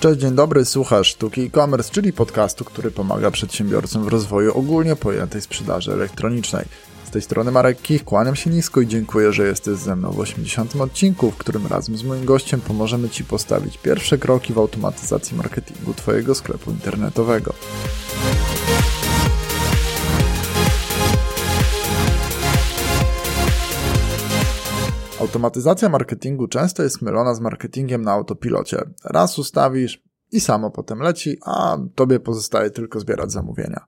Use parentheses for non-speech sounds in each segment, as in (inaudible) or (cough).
Cześć, dzień dobry, słuchasz Sztuki e-commerce, czyli podcastu, który pomaga przedsiębiorcom w rozwoju ogólnie pojętej sprzedaży elektronicznej. Z tej strony Marek Kich, kłaniam się nisko i dziękuję, że jesteś ze mną w 80. odcinku, w którym razem z moim gościem pomożemy Ci postawić pierwsze kroki w automatyzacji marketingu Twojego sklepu internetowego. Automatyzacja marketingu często jest mylona z marketingiem na autopilocie. Raz ustawisz i samo potem leci, a tobie pozostaje tylko zbierać zamówienia.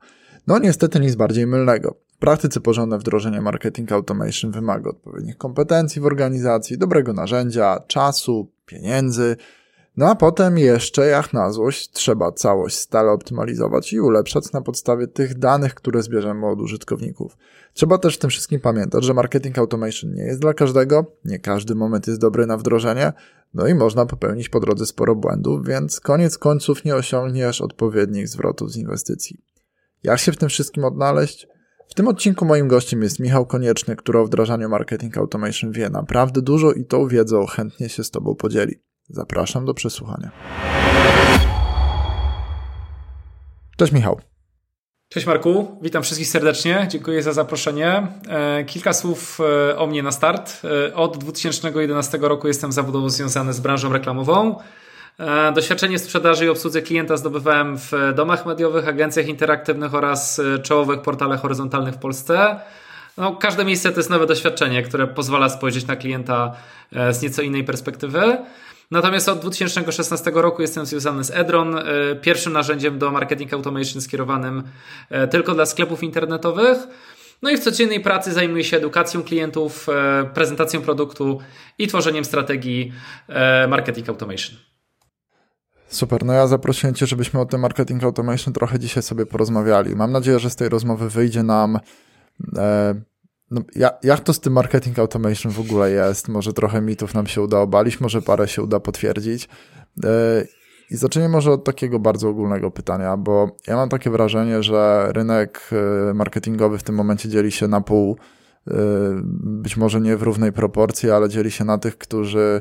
No niestety nic bardziej mylnego. W praktyce porządne wdrożenie marketing automation wymaga odpowiednich kompetencji w organizacji, dobrego narzędzia, czasu, pieniędzy, no a potem jeszcze, jak na złość, trzeba całość stale optymalizować i ulepszać na podstawie tych danych, które zbierzemy od użytkowników. Trzeba też w tym wszystkim pamiętać, że marketing automation nie jest dla każdego, nie każdy moment jest dobry na wdrożenie, no i można popełnić po drodze sporo błędów, więc koniec końców nie osiągniesz odpowiednich zwrotów z inwestycji. Jak się w tym wszystkim odnaleźć? W tym odcinku moim gościem jest Michał Konieczny, który o wdrażaniu marketing automation wie naprawdę dużo i tą wiedzą chętnie się z Tobą podzieli. Zapraszam do przesłuchania. Cześć Michał. Cześć Marku, witam wszystkich serdecznie, dziękuję za zaproszenie. E, kilka słów e, o mnie na start. E, od 2011 roku jestem zawodowo związany z branżą reklamową. Doświadczenie sprzedaży i obsłudze klienta zdobywałem w domach mediowych, agencjach interaktywnych oraz czołowych portalach horyzontalnych w Polsce. No, każde miejsce to jest nowe doświadczenie, które pozwala spojrzeć na klienta z nieco innej perspektywy. Natomiast od 2016 roku jestem związany z Edron, e, pierwszym narzędziem do marketing automation skierowanym e, tylko dla sklepów internetowych. No i w codziennej pracy zajmuję się edukacją klientów, e, prezentacją produktu i tworzeniem strategii marketing automation. Super, no ja zaprosiłem Cię, żebyśmy o tym marketing automation trochę dzisiaj sobie porozmawiali. Mam nadzieję, że z tej rozmowy wyjdzie nam no, jak to z tym marketing automation w ogóle jest? Może trochę mitów nam się uda obalić, może parę się uda potwierdzić. E, I zacznijmy może od takiego bardzo ogólnego pytania, bo ja mam takie wrażenie, że rynek e, marketingowy w tym momencie dzieli się na pół, e, być może nie w równej proporcji, ale dzieli się na tych, którzy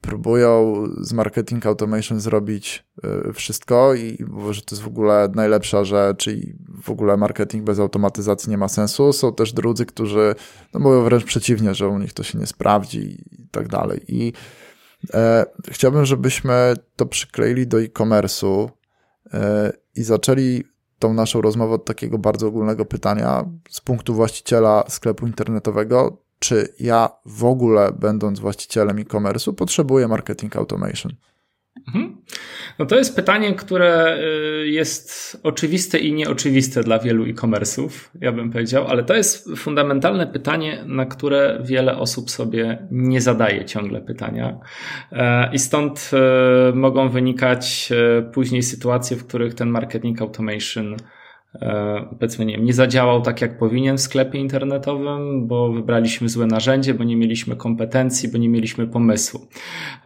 próbują z marketing automation zrobić e, wszystko i że to jest w ogóle najlepsza rzecz i w ogóle marketing bez automatyzacji nie ma sensu. Są też drudzy, którzy no mówią wręcz przeciwnie, że u nich to się nie sprawdzi i tak dalej. I e, chciałbym, żebyśmy to przykleili do e-commerce'u e, i zaczęli tą naszą rozmowę od takiego bardzo ogólnego pytania z punktu właściciela sklepu internetowego, czy ja w ogóle, będąc właścicielem e-commerce'u, potrzebuję marketing automation? Mhm. No to jest pytanie, które y, jest oczywiste i nieoczywiste dla wielu e-commerce'ów, ja bym powiedział, ale to jest fundamentalne pytanie, na które wiele osób sobie nie zadaje ciągle pytania. E, I stąd e, mogą wynikać e, później sytuacje, w których ten marketing automation powiedzmy, nie, nie zadziałał tak, jak powinien w sklepie internetowym, bo wybraliśmy złe narzędzie, bo nie mieliśmy kompetencji, bo nie mieliśmy pomysłu.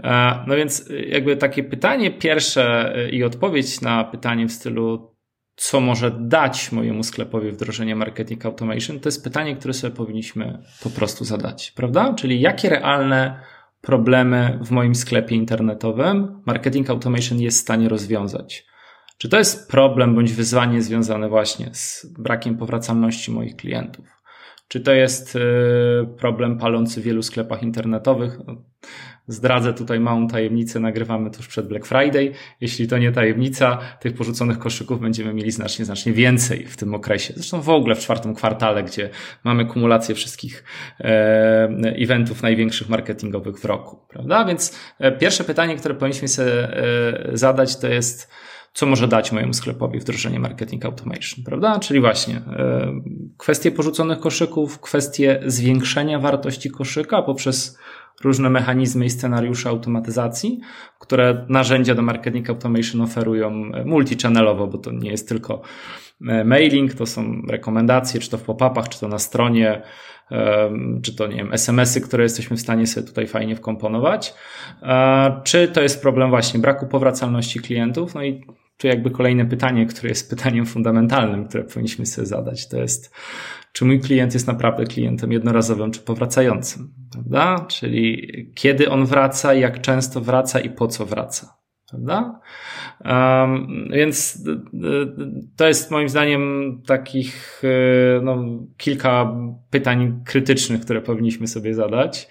E, no więc, jakby takie pytanie pierwsze i odpowiedź na pytanie w stylu, co może dać mojemu sklepowi wdrożenie marketing automation, to jest pytanie, które sobie powinniśmy po prostu zadać, prawda? Czyli jakie realne problemy w moim sklepie internetowym marketing automation jest w stanie rozwiązać? Czy to jest problem bądź wyzwanie związane właśnie z brakiem powracalności moich klientów? Czy to jest y, problem palący w wielu sklepach internetowych? No, zdradzę tutaj małą tajemnicę, nagrywamy tuż przed Black Friday. Jeśli to nie tajemnica, tych porzuconych koszyków będziemy mieli znacznie, znacznie więcej w tym okresie. Zresztą w ogóle w czwartym kwartale, gdzie mamy kumulację wszystkich e, eventów największych marketingowych w roku, prawda? Więc e, pierwsze pytanie, które powinniśmy sobie e, zadać, to jest, co może dać mojemu sklepowi wdrożenie marketing automation, prawda? Czyli właśnie e, kwestie porzuconych koszyków, kwestie zwiększenia wartości koszyka poprzez różne mechanizmy i scenariusze automatyzacji, które narzędzia do marketing automation oferują multichannelowo, bo to nie jest tylko e, mailing, to są rekomendacje, czy to w pop-upach, czy to na stronie, czy to, nie wiem, SMS-y, które jesteśmy w stanie sobie tutaj fajnie wkomponować, czy to jest problem właśnie braku powracalności klientów, no i tu jakby kolejne pytanie, które jest pytaniem fundamentalnym, które powinniśmy sobie zadać, to jest, czy mój klient jest naprawdę klientem jednorazowym czy powracającym, prawda? Czyli kiedy on wraca, jak często wraca i po co wraca, prawda? Um, więc to jest moim zdaniem takich no, kilka pytań krytycznych, które powinniśmy sobie zadać.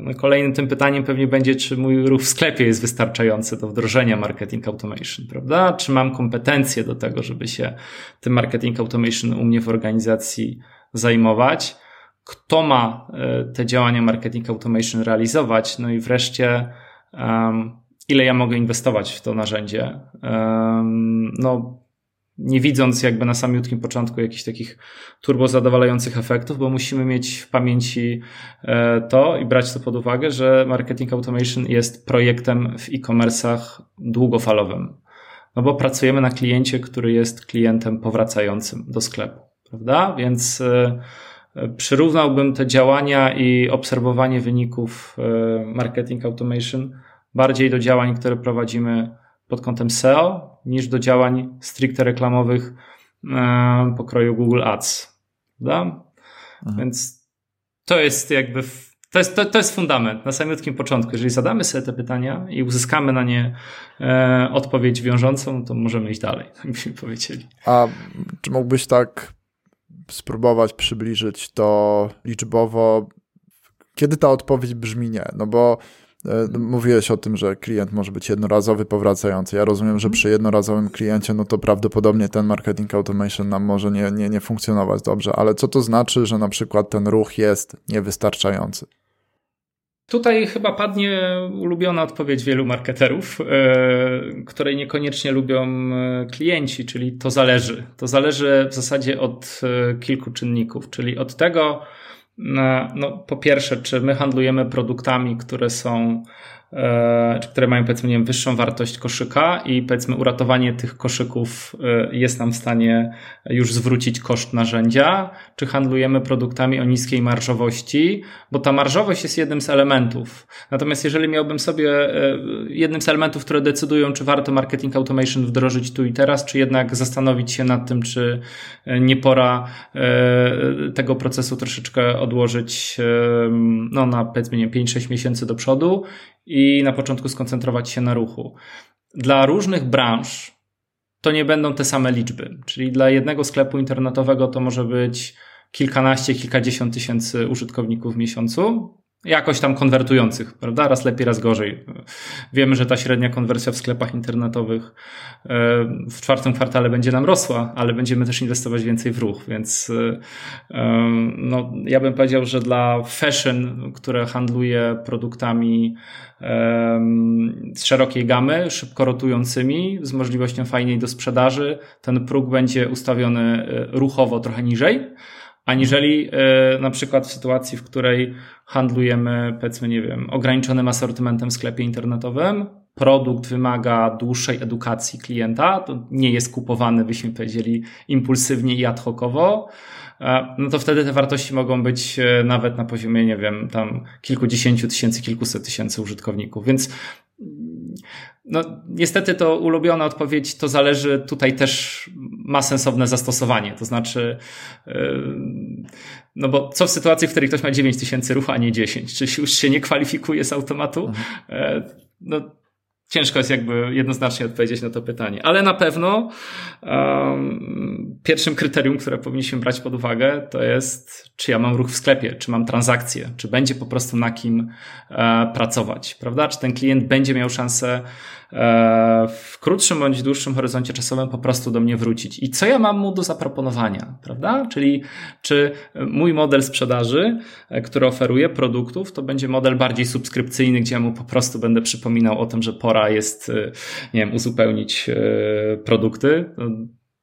No, kolejnym tym pytaniem pewnie będzie, czy mój ruch w sklepie jest wystarczający do wdrożenia marketing automation, prawda? Czy mam kompetencje do tego, żeby się tym marketing automation u mnie w organizacji zajmować? Kto ma e, te działania marketing automation realizować? No i wreszcie, um, ile ja mogę inwestować w to narzędzie? Um, no, nie widząc jakby na samiutkim początku jakichś takich turbo zadowalających efektów, bo musimy mieć w pamięci e, to i brać to pod uwagę, że marketing automation jest projektem w e-commerce'ach długofalowym. No bo pracujemy na kliencie, który jest klientem powracającym do sklepu, prawda? Więc e, przyrównałbym te działania i obserwowanie wyników e, marketing automation bardziej do działań, które prowadzimy pod kątem SEO niż do działań stricte reklamowych e, pokroju Google Ads. Prawda? Mhm. Więc to jest jakby to jest, to, to jest fundament na samym początku. Jeżeli zadamy sobie te pytania i uzyskamy na nie e, odpowiedź wiążącą, to możemy iść dalej, tak byśmy powiedzieli. A czy mógłbyś tak spróbować przybliżyć to liczbowo, kiedy ta odpowiedź brzmi nie? No bo mówiłeś o tym, że klient może być jednorazowy, powracający. Ja rozumiem, że mhm. przy jednorazowym kliencie, no to prawdopodobnie ten marketing automation nam może nie, nie, nie funkcjonować dobrze, ale co to znaczy, że na przykład ten ruch jest niewystarczający? Tutaj chyba padnie ulubiona odpowiedź wielu marketerów, yy, której niekoniecznie lubią e, klienci, czyli to zależy. To zależy w zasadzie od kilku czynników, czyli od tego, no, po pierwsze, czy my handlujemy produktami, które są E, które mają powiedzmy nie wiem, wyższą wartość koszyka i powiedzmy uratowanie tych koszyków e, jest nam w stanie już zwrócić koszt narzędzia, czy handlujemy produktami o niskiej marżowości, bo ta marżowość jest jednym z elementów. Natomiast jeżeli miałbym sobie e, jednym z elementów, które decydują, czy warto marketing automation wdrożyć tu i teraz, czy jednak zastanowić się nad tym, czy nie pora tego procesu troszeczkę odłożyć no, na powiedzmy nie 5-6 miesięcy do przodu i na początku skoncentrować się na ruchu. Dla różnych branż to nie będą te same liczby, czyli dla jednego sklepu internetowego to może być kilkanaście, kilkadziesiąt tysięcy użytkowników w miesiącu, jakoś tam konwertujących, prawda? Raz lepiej, raz gorzej. Wiemy, że ta średnia konwersja w sklepach internetowych e, w czwartym kwartale będzie nam rosła, ale będziemy też inwestować więcej w ruch, więc e, no, ja bym powiedział, że dla fashion, które handluje produktami z szerokiej gamy, szybko rotującymi, z możliwością fajnej do sprzedaży, ten próg będzie ustawiony e, ruchowo trochę niżej aniżeli e, na przykład w sytuacji, w której handlujemy, powiedzmy, nie wiem, ograniczonym asortymentem w sklepie internetowym, produkt wymaga dłuższej edukacji klienta, to nie jest kupowany, byśmy powiedzieli, impulsywnie i ad hocowo, e, no to wtedy te wartości mogą być e, nawet na poziomie, nie wiem, tam kilkudziesięciu tysięcy, kilkuset tysięcy użytkowników. Więc no, niestety to ulubiona odpowiedź to zależy, tutaj też ma sensowne zastosowanie. To znaczy, yy, no bo co w sytuacji, w której ktoś ma 9 tysięcy ruch, a nie 10? Czy już się nie kwalifikuje z automatu? Mhm. Yy, no, ciężko jest jakby jednoznacznie odpowiedzieć na to pytanie. Ale na pewno um, pierwszym kryterium, które powinniśmy brać pod uwagę, to jest, czy ja mam ruch w sklepie, czy mam transakcję, czy będzie po prostu na kim e, pracować, prawda? Czy ten klient będzie miał szansę E, w krótszym bądź dłuższym horyzoncie czasowym po prostu do mnie wrócić. I co ja mam mu do zaproponowania, prawda? Czyli czy mój model sprzedaży, e, który oferuje produktów, to będzie model bardziej subskrypcyjny, gdzie ja mu po prostu będę przypominał o tym, że pora jest, e, nie wiem, uzupełnić produkty.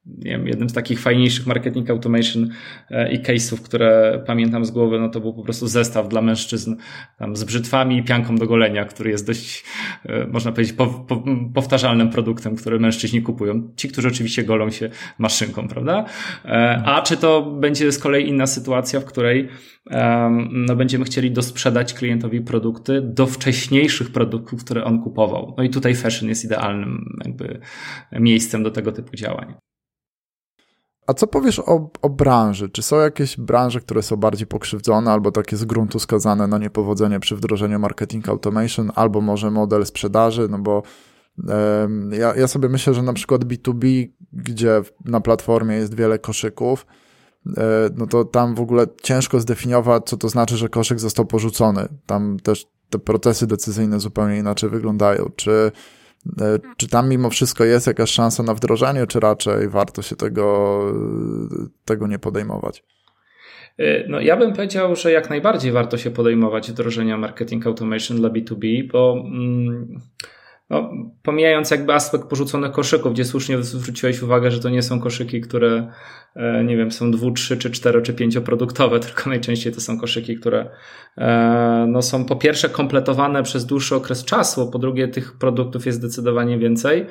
Nie wiem, jednym z takich fajniejszych marketing automation e, i case'ów, które pamiętam z głowy, no to był po prostu zestaw dla mężczyzn tam z brzytwami i pianką do golenia, który jest dość, e, można powiedzieć, po, po, powtarzalnym produktem, który mężczyźni kupują. Ci, którzy oczywiście golą się maszynką, prawda? E, a czy to będzie z kolei inna sytuacja, w której no, będziemy chcieli dosprzedać klientowi produkty do wcześniejszych produktów, które on kupował. No i tutaj fashion jest idealnym jakby miejscem do tego typu działań. A co powiesz o, o branży? Czy są jakieś branże, które są bardziej pokrzywdzone albo takie z gruntu skazane na niepowodzenie przy wdrożeniu marketing automation, albo może model sprzedaży? No bo ja, ja sobie myślę, że na przykład B2B, gdzie na platformie jest wiele koszyków, e, no to tam w ogóle ciężko zdefiniować, co to znaczy, że koszyk został porzucony. Tam też te procesy decyzyjne zupełnie inaczej wyglądają. Czy czy tam mimo wszystko jest jakaś szansa na wdrożenie, czy raczej warto się tego, tego nie podejmować? E, no, ja bym powiedział, że jak najbardziej warto się podejmować wdrożenia marketing automation dla B2B, bo mm, no, pomijając jakby aspekt porzuconych koszyków, gdzie słusznie zwróciłeś uwagę, że to nie są koszyki, które, e, nie wiem, są dwu, trzy, czy cztero, czy pięcioproduktowe, (laughs) tylko najczęściej to są koszyki, które e, no, są po pierwsze kompletowane przez dłuższy okres czasu, po drugie tych produktów jest zdecydowanie więcej.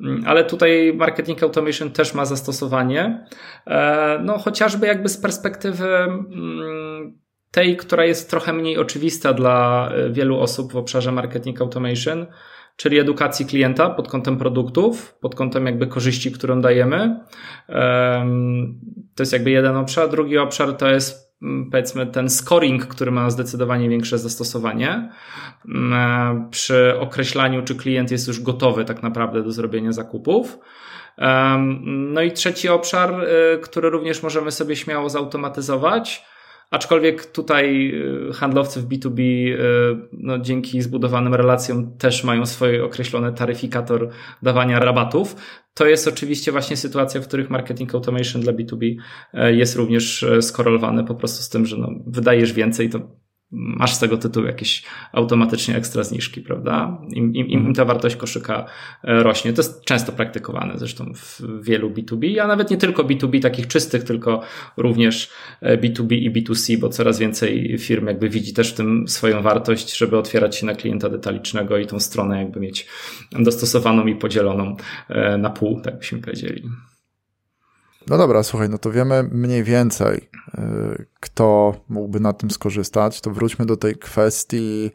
Mm, ale tutaj marketing automation też ma zastosowanie. E, no, chociażby jakby z perspektywy mm, tej, która jest trochę mniej oczywista dla wielu osób w obszarze marketing automation, czyli edukacji klienta pod kątem produktów, pod kątem jakby korzyści, którą dajemy. To jest jakby jeden obszar. Drugi obszar to jest mm, powiedzmy ten scoring, który ma zdecydowanie większe zastosowanie mm, e, przy określaniu, czy klient jest już gotowy tak naprawdę do zrobienia zakupów. No i trzeci obszar, y, który również możemy sobie śmiało zautomatyzować, Aczkolwiek tutaj y, handlowcy w B2B y, no, dzięki zbudowanym relacjom też mają swój określony taryfikator dawania rabatów. To jest oczywiście właśnie sytuacja, w których marketing automation dla B2B y, jest również skorelowany po prostu z tym, że no, wydajesz więcej, to masz z tego tytułu jakieś automatycznie ekstra zniżki, prawda? Im, im, im ta wartość koszyka e, rośnie. To jest często praktykowane zresztą w wielu B2B, a nawet nie tylko B2B takich czystych, tylko również B2B e, i B2C, bo coraz więcej firm jakby widzi też w tym swoją wartość, żeby otwierać się na klienta detalicznego i tą stronę jakby mieć dostosowaną i podzieloną e, na pół, tak byśmy powiedzieli. No dobra, słuchaj, no to wiemy mniej więcej, y, kto mógłby na tym skorzystać. To wróćmy do tej kwestii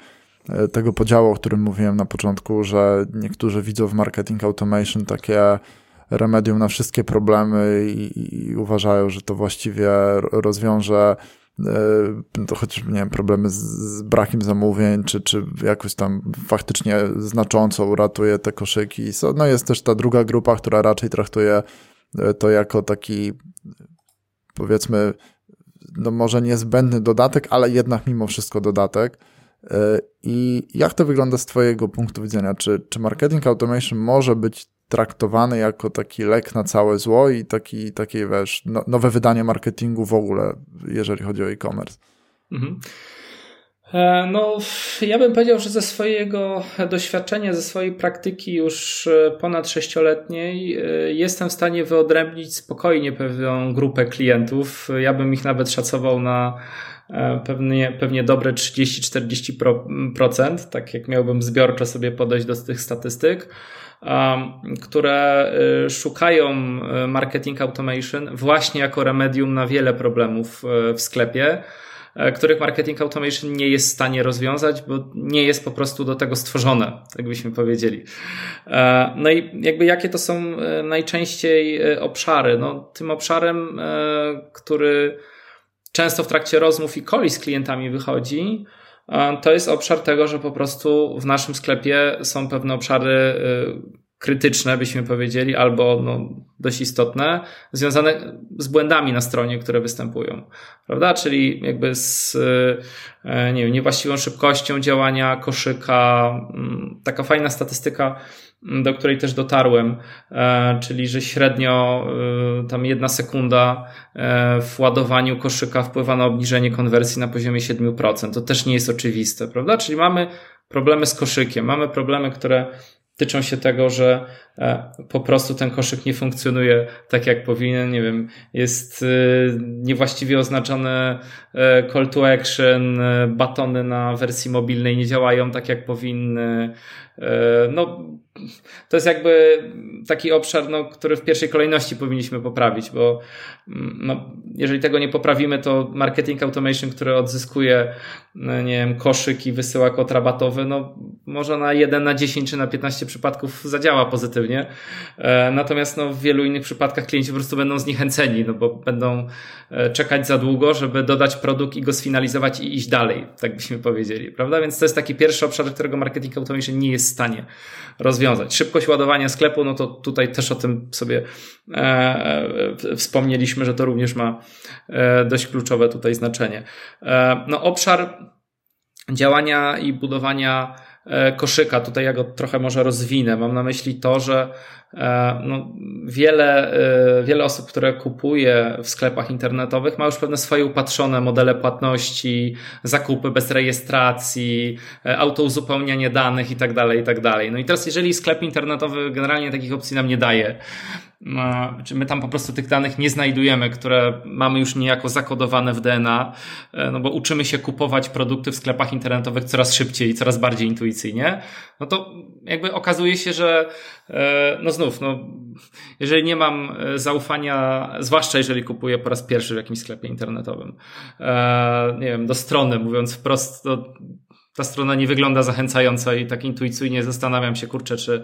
y, tego podziału, o którym mówiłem na początku, że niektórzy widzą w marketing automation takie remedium na wszystkie problemy i, i uważają, że to właściwie rozwiąże y, to choć nie wiem, problemy z, z, brakiem zamówień, czy, czy jakoś tam faktycznie znacząco uratuje te koszyki. No jest też ta druga grupa, która raczej traktuje to jako taki powiedzmy, no może niezbędny dodatek, ale jednak mimo wszystko dodatek. E, I jak to wygląda z Twojego punktu widzenia? Czy, czy marketing automation może być traktowany jako taki lek na całe zło i taki, takie, wiesz, no, nowe wydanie marketingu w ogóle, jeżeli chodzi o e-commerce? Mhm. E, no, ja bym powiedział, że ze swojego doświadczenia, ze swojej praktyki już e, ponad sześcioletniej e, jestem w stanie wyodrębnić spokojnie pewną grupę klientów. Ja bym ich nawet szacował na pewnie, pewnie dobre 30-40%, tak jak miałbym zbiorczo sobie podejść do tych statystyk które szukają marketing automation właśnie jako remedium na wiele problemów w sklepie których marketing automation nie jest w stanie rozwiązać, bo nie jest po prostu do tego stworzone, tak byśmy powiedzieli. E, no i jakby jakie to są e, najczęściej obszary? No, tym obszarem, który często w trakcie rozmów i koli z klientami wychodzi, to jest obszar tego, że po prostu w naszym sklepie są pewne obszary krytyczne, byśmy powiedzieli, albo no, dość istotne, związane z błędami na stronie, które występują. Prawda? Czyli jakby z e, nie wiem, niewłaściwą szybkością działania koszyka. Mm, taka fajna statystyka, mm, do której też dotarłem, e, czyli że średnio e, tam jedna sekunda w ładowaniu koszyka wpływa na obniżenie konwersji na poziomie 7%. To też nie jest oczywiste, prawda? Czyli mamy problemy z koszykiem, mamy problemy, które tyczą się tego, że e, po prostu ten koszyk nie funkcjonuje tak jak powinien, nie wiem, jest e, niewłaściwie oznaczony e, call to action, batony na wersji mobilnej nie działają tak jak powinny. No, to jest jakby taki obszar, no, który w pierwszej kolejności powinniśmy poprawić, bo mm, no, jeżeli tego nie poprawimy, to marketing automation, który odzyskuje no, nie wiem, koszyk i wysyła kod rabatowy, no może na 1 na 10 czy na 15 przypadków zadziała pozytywnie. E, natomiast no, w wielu innych przypadkach klienci po prostu będą zniechęceni, no bo będą e, czekać za długo, żeby dodać produkt i go sfinalizować i iść dalej, tak byśmy powiedzieli, prawda? Więc to jest taki pierwszy obszar, którego marketing automation nie jest w stanie rozwiązać. Szybkość ładowania sklepu, no to tutaj też o tym sobie e, wspomnieliśmy, że to również ma e, dość kluczowe tutaj znaczenie. E, no obszar działania i budowania e, koszyka. Tutaj ja go trochę może rozwinę. Mam na myśli to, że e, no, wiele, e, wiele osób, które kupuje w sklepach internetowych, ma już pewne swoje upatrzone modele płatności, zakupy bez rejestracji, autouzupełnianie danych i tak dalej, i tak. No i teraz, jeżeli sklep internetowy generalnie takich opcji nam nie daje, czy my tam po prostu tych danych nie znajdujemy, które mamy już niejako zakodowane w DNA, e, no bo uczymy się kupować produkty w sklepach internetowych coraz szybciej i coraz bardziej intuicyjnie, no to jakby okazuje się, że e, no znów, no, jeżeli nie mam e, zaufania, zwłaszcza jeżeli kupuję po raz pierwszy w jakimś sklepie internetowym, nie wiem, do strony, mówiąc wprost, to ta strona nie wygląda zachęcająco i tak intuicyjnie zastanawiam się, kurczę, czy,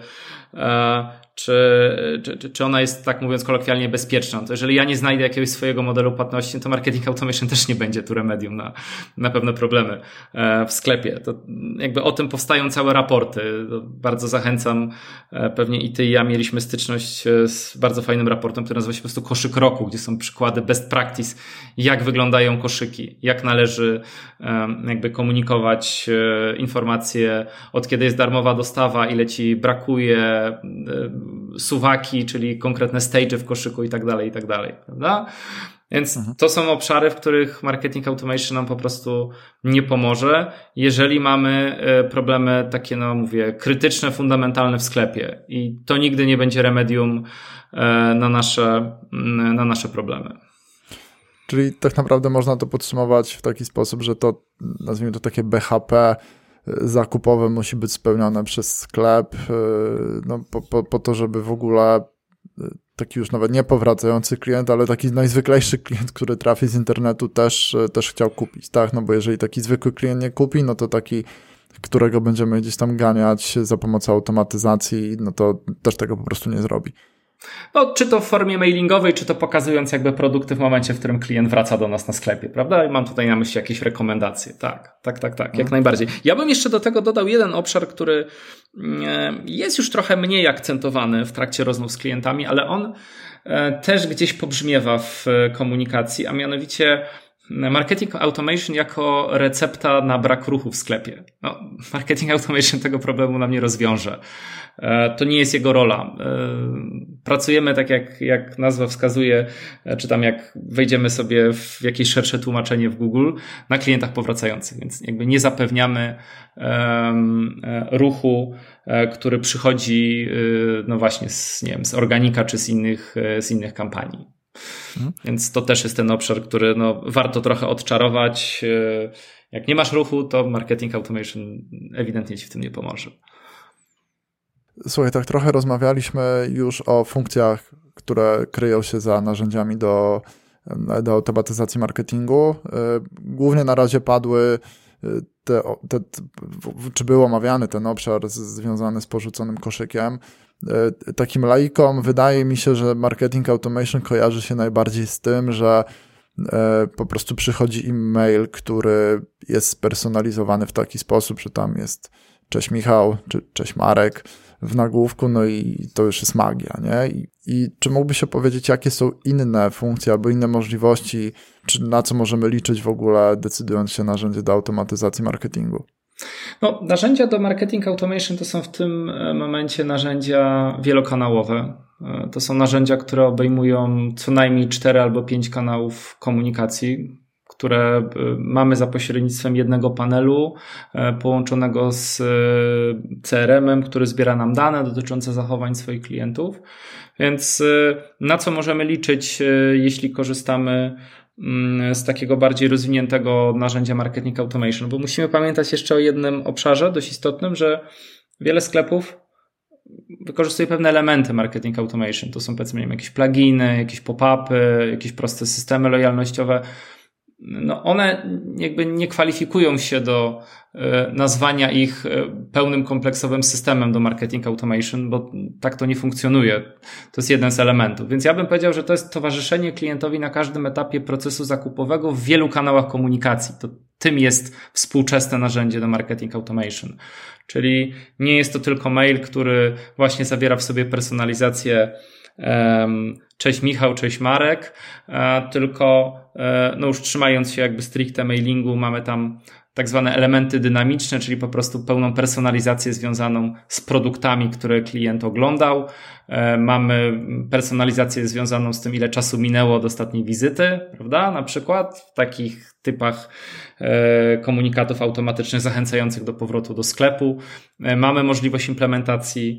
czy, czy, czy ona jest, tak mówiąc kolokwialnie, bezpieczna. To jeżeli ja nie znajdę jakiegoś swojego modelu płatności, to marketing automation też nie będzie tu remedium na, na pewne problemy e, w sklepie. To jakby o tym powstają całe raporty. Bardzo zachęcam, e, pewnie i ty i ja mieliśmy styczność e, z bardzo fajnym raportem, który nazywa się po prostu koszyk roku, gdzie są przykłady best practice, jak wyglądają koszyki, jak należy jakby komunikować informacje, od kiedy jest darmowa dostawa, ile ci brakuje, suwaki, czyli konkretne stage w koszyku i tak dalej, i tak dalej, prawda? Więc mhm. to są obszary, w których marketing automation nam po prostu nie pomoże, jeżeli mamy e, problemy takie, no mówię, krytyczne, fundamentalne w sklepie. I to nigdy nie będzie remedium e, na nasze, na nasze problemy. Czyli tak naprawdę można to podsumować w taki sposób, że to, nazwijmy to takie BHP, zakupowe musi być spełnione przez sklep, y, no, po, po, po to, żeby w ogóle y, taki już nawet nie powracający klient, ale taki najzwyklejszy klient, który trafi z internetu też, y, też chciał kupić, tak? No bo jeżeli taki zwykły klient nie kupi, no to taki, którego będziemy gdzieś tam ganiać za pomocą automatyzacji, no to też tego po prostu nie zrobi. No, czy to w formie mailingowej, czy to pokazując jakby produkty w momencie, w którym klient wraca do nas na sklepie, prawda? I mam tutaj na myśli jakieś rekomendacje. Tak, tak, tak, tak, jak mhm. najbardziej. Ja bym jeszcze do tego dodał jeden obszar, który mm, jest już trochę mniej akcentowany w trakcie rozmów z klientami, ale on e, też gdzieś pobrzmiewa w komunikacji, a mianowicie Marketing automation jako recepta na brak ruchu w sklepie. No, marketing automation tego problemu nam nie rozwiąże. E, to nie jest jego rola. E, pracujemy tak, jak, jak nazwa wskazuje, e, czy tam jak wejdziemy sobie w jakieś szersze tłumaczenie w Google na klientach powracających, więc jakby nie zapewniamy ruchu, który przychodzi, no właśnie, z, nie wiem, z organika czy z innych, z innych kampanii. Więc to też jest ten obszar, który no, warto trochę odczarować. Jak nie masz ruchu, to marketing automation ewidentnie ci w tym nie pomoże. Słuchaj, tak trochę rozmawialiśmy już o funkcjach, które kryją się za narzędziami do, do automatyzacji marketingu. Y, głównie na razie padły y, te, te, czy był omawiany ten obszar związany z porzuconym koszykiem. Y, takim laikom wydaje mi się, że marketing automation kojarzy się najbardziej z tym, że po prostu przychodzi im mail, który jest spersonalizowany w taki sposób, że tam jest cześć Michał, czy cześć Marek, w nagłówku, no i to już jest magia, nie? I, i czy mógłbyś opowiedzieć, jakie są inne funkcje albo inne możliwości, czy na co możemy liczyć w ogóle, decydując się na narzędzie do automatyzacji marketingu? No, narzędzia do marketing automation to są w tym e, momencie narzędzia wielokanałowe. E, to są narzędzia, które obejmują co najmniej cztery albo pięć kanałów komunikacji, które e, mamy za pośrednictwem jednego panelu e, połączonego z CRM-em, który zbiera nam dane dotyczące zachowań swoich klientów. Więc na co możemy liczyć, jeśli korzystamy mm, z takiego bardziej rozwiniętego narzędzia marketing automation? Bo musimy pamiętać jeszcze o jednym obszarze dość istotnym, że wiele sklepów wykorzystuje pewne elementy marketing automation. To są powiedzmy jakieś pluginy, jakieś pop-upy, jakieś proste systemy lojalnościowe. No one jakby nie kwalifikują się do e, nazwania ich e, pełnym kompleksowym systemem do marketing automation, bo tak to nie funkcjonuje. To jest jeden z elementów. Więc ja bym powiedział, że to jest towarzyszenie klientowi na każdym etapie procesu zakupowego w wielu kanałach komunikacji. To tym jest współczesne narzędzie do marketing automation. Czyli nie jest to tylko mail, który właśnie zawiera w sobie personalizację um, cześć Michał, cześć Marek, e, tylko e, no już trzymając się jakby stricte mailingu, mamy tam tak zwane elementy dynamiczne, czyli po prostu pełną personalizację związaną z produktami, które klient oglądał. E, mamy personalizację związaną z tym, ile czasu minęło od ostatniej wizyty, prawda? Na przykład w takich typach e, komunikatów automatycznych zachęcających do powrotu do sklepu. E, mamy możliwość implementacji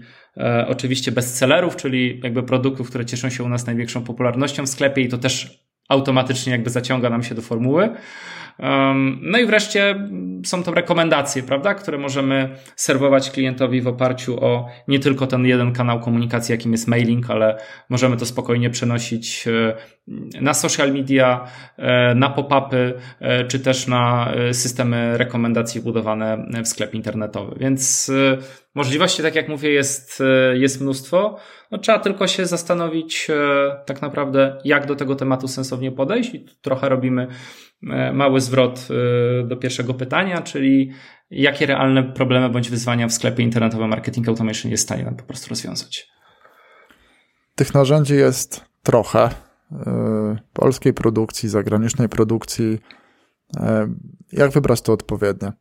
oczywiście bestsellerów, czyli jakby produktów, które cieszą się u nas największą popularnością w sklepie i to też automatycznie jakby zaciąga nam się do formuły. No i wreszcie są to rekomendacje, prawda, które możemy serwować klientowi w oparciu o nie tylko ten jeden kanał komunikacji, jakim jest mailing, ale możemy to spokojnie przenosić e, na social media, e, na pop-upy, e, czy też na systemy rekomendacji budowane w sklep internetowy. Więc możliwości, tak jak mówię, jest, jest mnóstwo. No, trzeba tylko się zastanowić tak naprawdę, jak do tego tematu sensownie podejść i trochę robimy mały zwrot e, do pierwszego pytania, czyli jakie realne problemy bądź wyzwania w sklepie internetowym Marketing Automation jest w stanie nam po prostu rozwiązać. Tych narzędzi jest trochę. E, polskiej produkcji, zagranicznej produkcji. Jak wybrać to odpowiednie?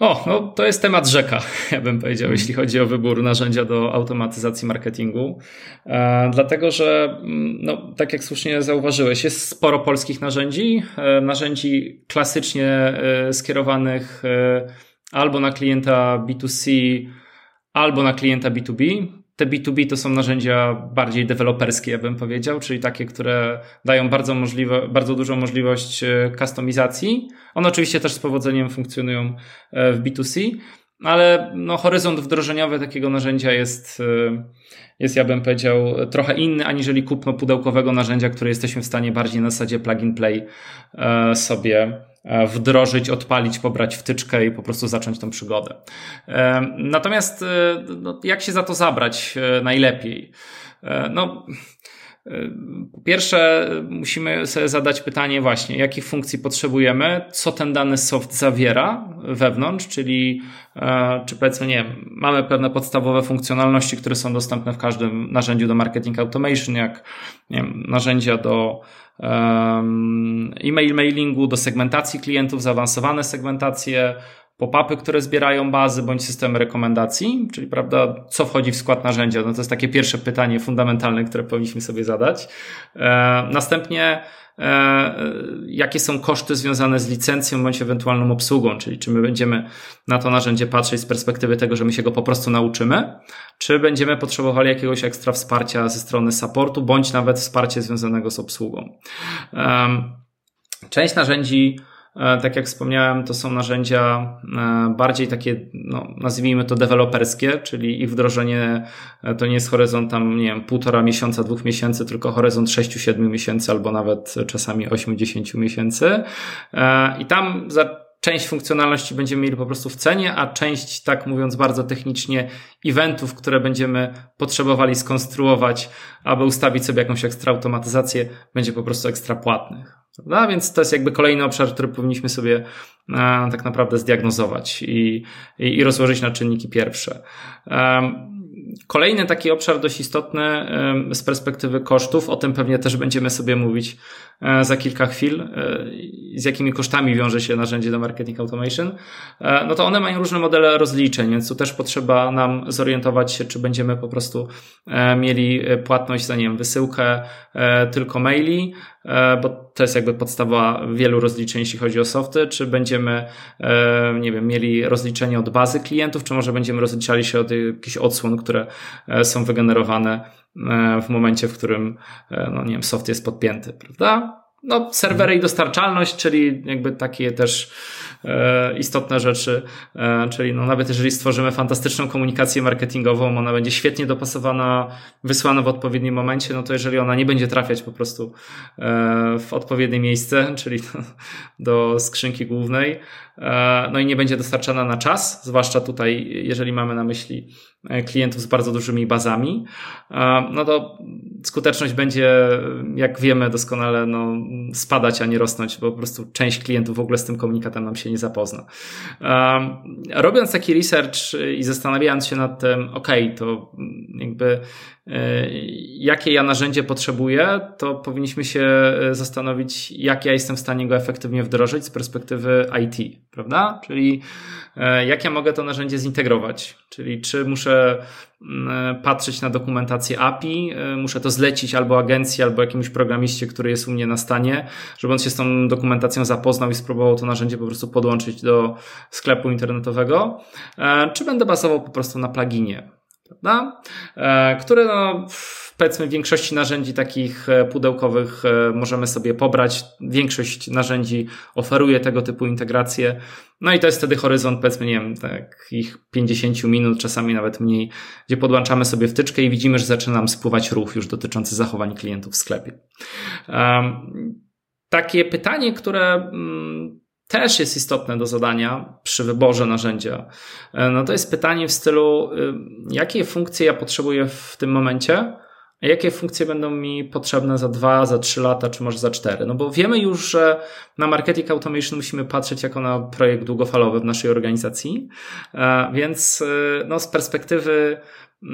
O, no to jest temat rzeka, (laughs) ja bym powiedział, jeśli chodzi o wybór narzędzia do automatyzacji marketingu. E, dlatego, że, mm, no, tak jak słusznie zauważyłeś, jest sporo polskich narzędzi, e, narzędzi klasycznie e, skierowanych e, albo na klienta B2C, albo na klienta B2B. Te B2B to są narzędzia bardziej deweloperskie, ja bym powiedział, czyli takie, które dają bardzo, możliwe, bardzo dużą możliwość e, kustomizacji. One oczywiście też z powodzeniem funkcjonują e, w B2C, ale no, horyzont wdrożeniowy takiego narzędzia jest, e, jest, ja bym powiedział, trochę inny aniżeli kupno pudełkowego narzędzia, które jesteśmy w stanie bardziej na zasadzie plug and play sobie E, wdrożyć, odpalić, pobrać wtyczkę i po prostu zacząć tą przygodę. E, natomiast e, no, jak się za to zabrać najlepiej? No, po pierwsze, musimy sobie zadać pytanie właśnie, jakich funkcji potrzebujemy, co ten dany soft zawiera wewnątrz, czyli czy powiedzmy, nie wiem, mamy pewne podstawowe funkcjonalności, które są dostępne w każdym narzędziu do marketing automation, jak nie wiem, narzędzia do e-mail mailingu, do segmentacji klientów, zaawansowane segmentacje, pop-upy, które zbierają bazy bądź systemy rekomendacji, czyli prawda, co wchodzi w skład narzędzia. No to jest takie pierwsze pytanie fundamentalne, które powinniśmy sobie zadać. E, następnie E, jakie są koszty związane z licencją bądź ewentualną obsługą, czyli czy my będziemy na to narzędzie patrzeć z perspektywy tego, że my się go po prostu nauczymy, czy będziemy potrzebowali jakiegoś ekstra wsparcia ze strony supportu, bądź nawet wsparcie związanego z obsługą. Część narzędzi E, tak jak wspomniałem, to są narzędzia e, bardziej takie, no, nazwijmy to deweloperskie, czyli ich wdrożenie e, to nie jest horyzont tam, nie wiem, półtora miesiąca, dwóch miesięcy, tylko horyzont sześciu, siedmiu miesięcy albo nawet czasami ośmiu, dziesięciu miesięcy. I tam za część funkcjonalności będziemy mieli po prostu w cenie, a część, tak mówiąc bardzo technicznie, eventów, które będziemy potrzebowali skonstruować, aby ustawić sobie jakąś ekstra automatyzację, będzie po prostu ekstra płatnych. Prawda? Więc to jest jakby kolejny obszar, który powinniśmy sobie e, tak naprawdę zdiagnozować i, i, i rozłożyć na czynniki pierwsze. Um, Kolejny taki obszar dość istotny z perspektywy kosztów, o tym pewnie też będziemy sobie mówić e, za kilka chwil, e, z jakimi kosztami wiąże się narzędzie do marketing automation, no to one mają różne modele rozliczeń, więc tu też potrzeba nam zorientować się, czy będziemy po prostu mieli płatność za, nie wiem, wysyłkę tylko maili, bo to jest jakby podstawa wielu rozliczeń, jeśli chodzi o softy, czy będziemy, nie wiem, mieli rozliczenie od bazy klientów, czy może będziemy rozliczali się od jakichś odsłon, które są wygenerowane E, w momencie, w którym, e, no nie wiem, soft jest podpięty, prawda? No, serwery i dostarczalność, czyli jakby takie też e, istotne rzeczy, e, czyli no nawet jeżeli stworzymy fantastyczną komunikację marketingową, ona będzie świetnie dopasowana, wysłana w odpowiednim momencie, no to jeżeli ona nie będzie trafiać po prostu e, w odpowiednie miejsce, (laughs) czyli do, do skrzynki głównej, e, no i nie będzie dostarczana na czas, zwłaszcza tutaj, jeżeli mamy na myśli e, klientów z bardzo dużymi bazami, e, no to skuteczność będzie, jak wiemy doskonale, no, spadać, a nie rosnąć, bo po prostu część klientów w ogóle z tym komunikatem nam się nie zapozna. Robiąc taki research i zastanawiając się nad tym, ok, to jakby e, jakie ja narzędzie potrzebuję, to powinniśmy się e, zastanowić, jak ja jestem w stanie go efektywnie wdrożyć z perspektywy IT, prawda? Czyli e, jak ja mogę to narzędzie zintegrować, czyli czy muszę mm, patrzeć na dokumentację API, muszę to zlecić albo agencji, albo jakimś programiście, który jest u mnie na stanie, żeby on się z tą dokumentacją zapoznał i spróbował to narzędzie po prostu podłączyć do sklepu internetowego, czy będę bazował po prostu na pluginie prawda? E, które no, powiedzmy większości narzędzi takich e, pudełkowych e, możemy sobie pobrać. Większość narzędzi oferuje tego typu integracje. No i to jest wtedy horyzont, powiedzmy, nie wiem, takich 50 minut, czasami nawet mniej, gdzie podłączamy sobie wtyczkę i widzimy, że zaczyna nam spływać ruch już dotyczący zachowań klientów w sklepie. Takie pytanie, które mm, też jest istotne do zadania przy wyborze narzędzia. E, no to jest pytanie w stylu, y, jakie funkcje ja potrzebuję w tym momencie, jakie funkcje będą mi potrzebne za dwa, za trzy lata, czy może za cztery. No bo wiemy już, że na marketing automation musimy patrzeć jako na projekt długofalowy w naszej organizacji, e, więc y, no, z perspektywy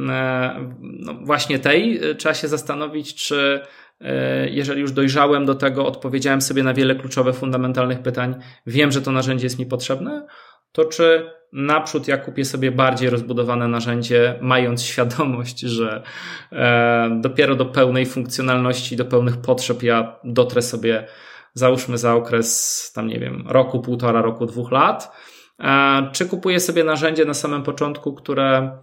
e, no, właśnie tej trzeba się zastanowić, czy E, jeżeli już dojrzałem do tego, odpowiedziałem sobie na wiele kluczowych, fundamentalnych pytań, wiem, że to narzędzie jest mi potrzebne, to czy naprzód ja kupię sobie bardziej rozbudowane narzędzie, mając (laughs) świadomość, że e, dopiero do pełnej funkcjonalności, do pełnych potrzeb ja dotrę sobie, załóżmy za okres, tam nie wiem, roku, półtora roku, dwóch lat, e, czy kupuję sobie narzędzie na samym początku, które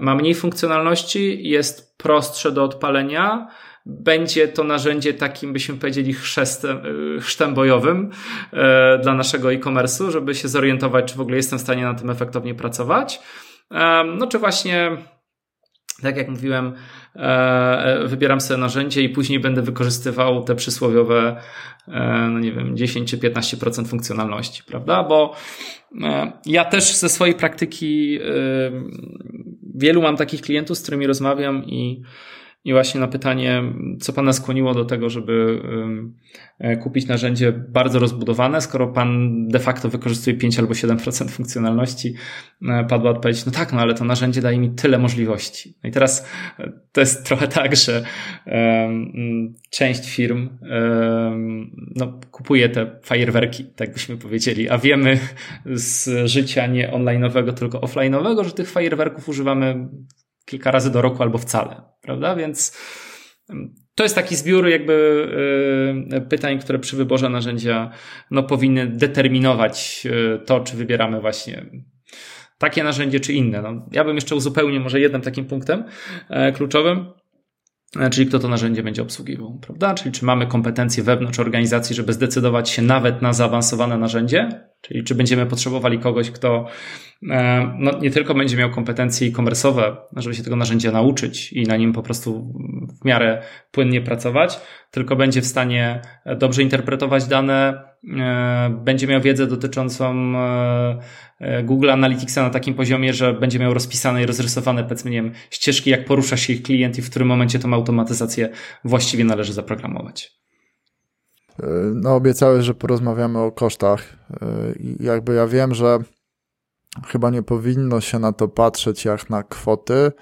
ma mniej funkcjonalności, jest prostsze do odpalenia, będzie to narzędzie takim, byśmy powiedzieli, chrzestem, y, chrztem bojowym e, dla naszego e-commerce'u, żeby się zorientować, czy w ogóle jestem w stanie na tym efektownie pracować. No, czy właśnie tak jak mówiłem, e, e, wybieram sobie narzędzie i później będę wykorzystywał te przysłowiowe, no nie wiem, 10 czy 15% funkcjonalności, prawda? Bo ja też ze swojej praktyki wielu mam takich klientów, z którymi rozmawiam i i właśnie na pytanie, co Pana skłoniło do tego, żeby e, kupić narzędzie bardzo rozbudowane, skoro Pan de facto wykorzystuje 5 albo 7% funkcjonalności, e, padła odpowiedź, no tak, no ale to narzędzie daje mi tyle możliwości. No i teraz e, to jest trochę tak, że część firm no, kupuje te fajerwerki, tak byśmy powiedzieli, a wiemy z życia nie online'owego, tylko offline'owego, że tych fajerwerków używamy kilka razy do roku albo wcale, prawda? Więc to jest taki zbiór jakby y, pytań, które przy wyborze narzędzia no, powinny determinować y, to, czy wybieramy właśnie takie narzędzie, czy inne. No, ja bym jeszcze uzupełnił może jednym takim punktem e, kluczowym, czyli kto to narzędzie będzie obsługiwał, prawda? Czyli czy mamy kompetencje wewnątrz organizacji, żeby zdecydować się nawet na zaawansowane narzędzie, czyli czy będziemy potrzebowali kogoś, kto E, no, nie tylko będzie miał kompetencje e-commerce'owe, żeby się tego narzędzia nauczyć i na nim po prostu w miarę płynnie pracować, tylko będzie w stanie dobrze interpretować dane, e, będzie miał wiedzę dotyczącą e, Google Analyticsa na takim poziomie, że będzie miał rozpisane i rozrysowane, powiedzmy, nie wiem, ścieżki, jak porusza się ich klient i w którym momencie tą automatyzację właściwie należy zaprogramować. No, obiecałeś, że porozmawiamy o kosztach. Jakby ja wiem, że chyba nie powinno się na to patrzeć jak na kwoty,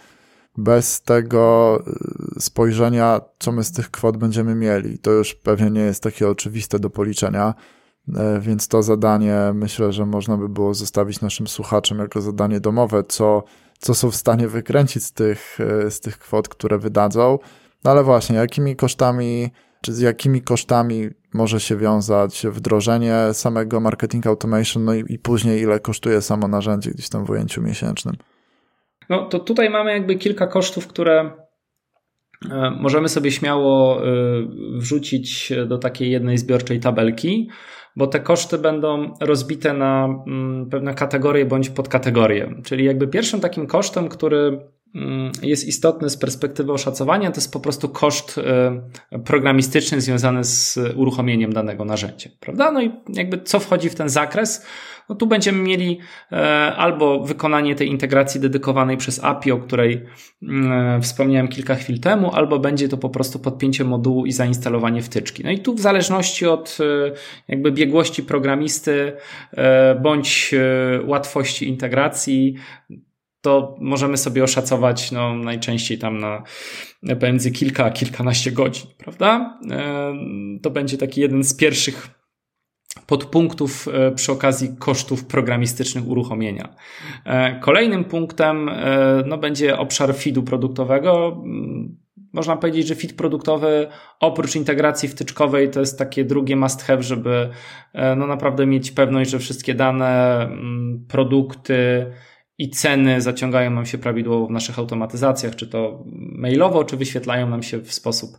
bez tego y, spojrzenia, co my z tych kwot będziemy mieli. To już pewnie nie jest takie oczywiste do policzenia, e, więc to zadanie myślę, że można by było zostawić naszym słuchaczom jako zadanie domowe, co, co są w stanie wykręcić z tych, e, z tych kwot, które wydadzą. No ale właśnie, jakimi kosztami, czy z jakimi kosztami może się wiązać wdrożenie samego marketing automation, no i, i później ile kosztuje samo narzędzie gdzieś tam w ujęciu miesięcznym. No to tutaj mamy jakby kilka kosztów, które e, możemy sobie śmiało e, wrzucić do takiej jednej zbiorczej tabelki, bo te koszty będą rozbite na mm, pewne kategorie bądź podkategorie. Czyli jakby pierwszym takim kosztem, który jest istotny z perspektywy oszacowania, to jest po prostu koszt e, programistyczny związany z uruchomieniem danego narzędzia, prawda? No i jakby co wchodzi w ten zakres? no tu będziemy mieli e, albo wykonanie tej integracji dedykowanej przez API, o której mm, e, wspomniałem kilka chwil temu, albo będzie to po prostu podpięcie modułu i zainstalowanie wtyczki. No i tu w zależności od jakby biegłości programisty bądź łatwości integracji, to możemy sobie oszacować no, najczęściej tam na pomiędzy kilka kilkanaście godzin, prawda? To będzie taki jeden z pierwszych podpunktów e, przy okazji kosztów programistycznych uruchomienia. E, kolejnym punktem e, no, będzie obszar feedu produktowego. Mm, można powiedzieć, że feed produktowy oprócz integracji wtyczkowej to jest takie drugie must have, żeby no, naprawdę mieć pewność, że wszystkie dane, mm, produkty, i ceny zaciągają nam się prawidłowo w naszych automatyzacjach, czy to mailowo, czy wyświetlają nam się w sposób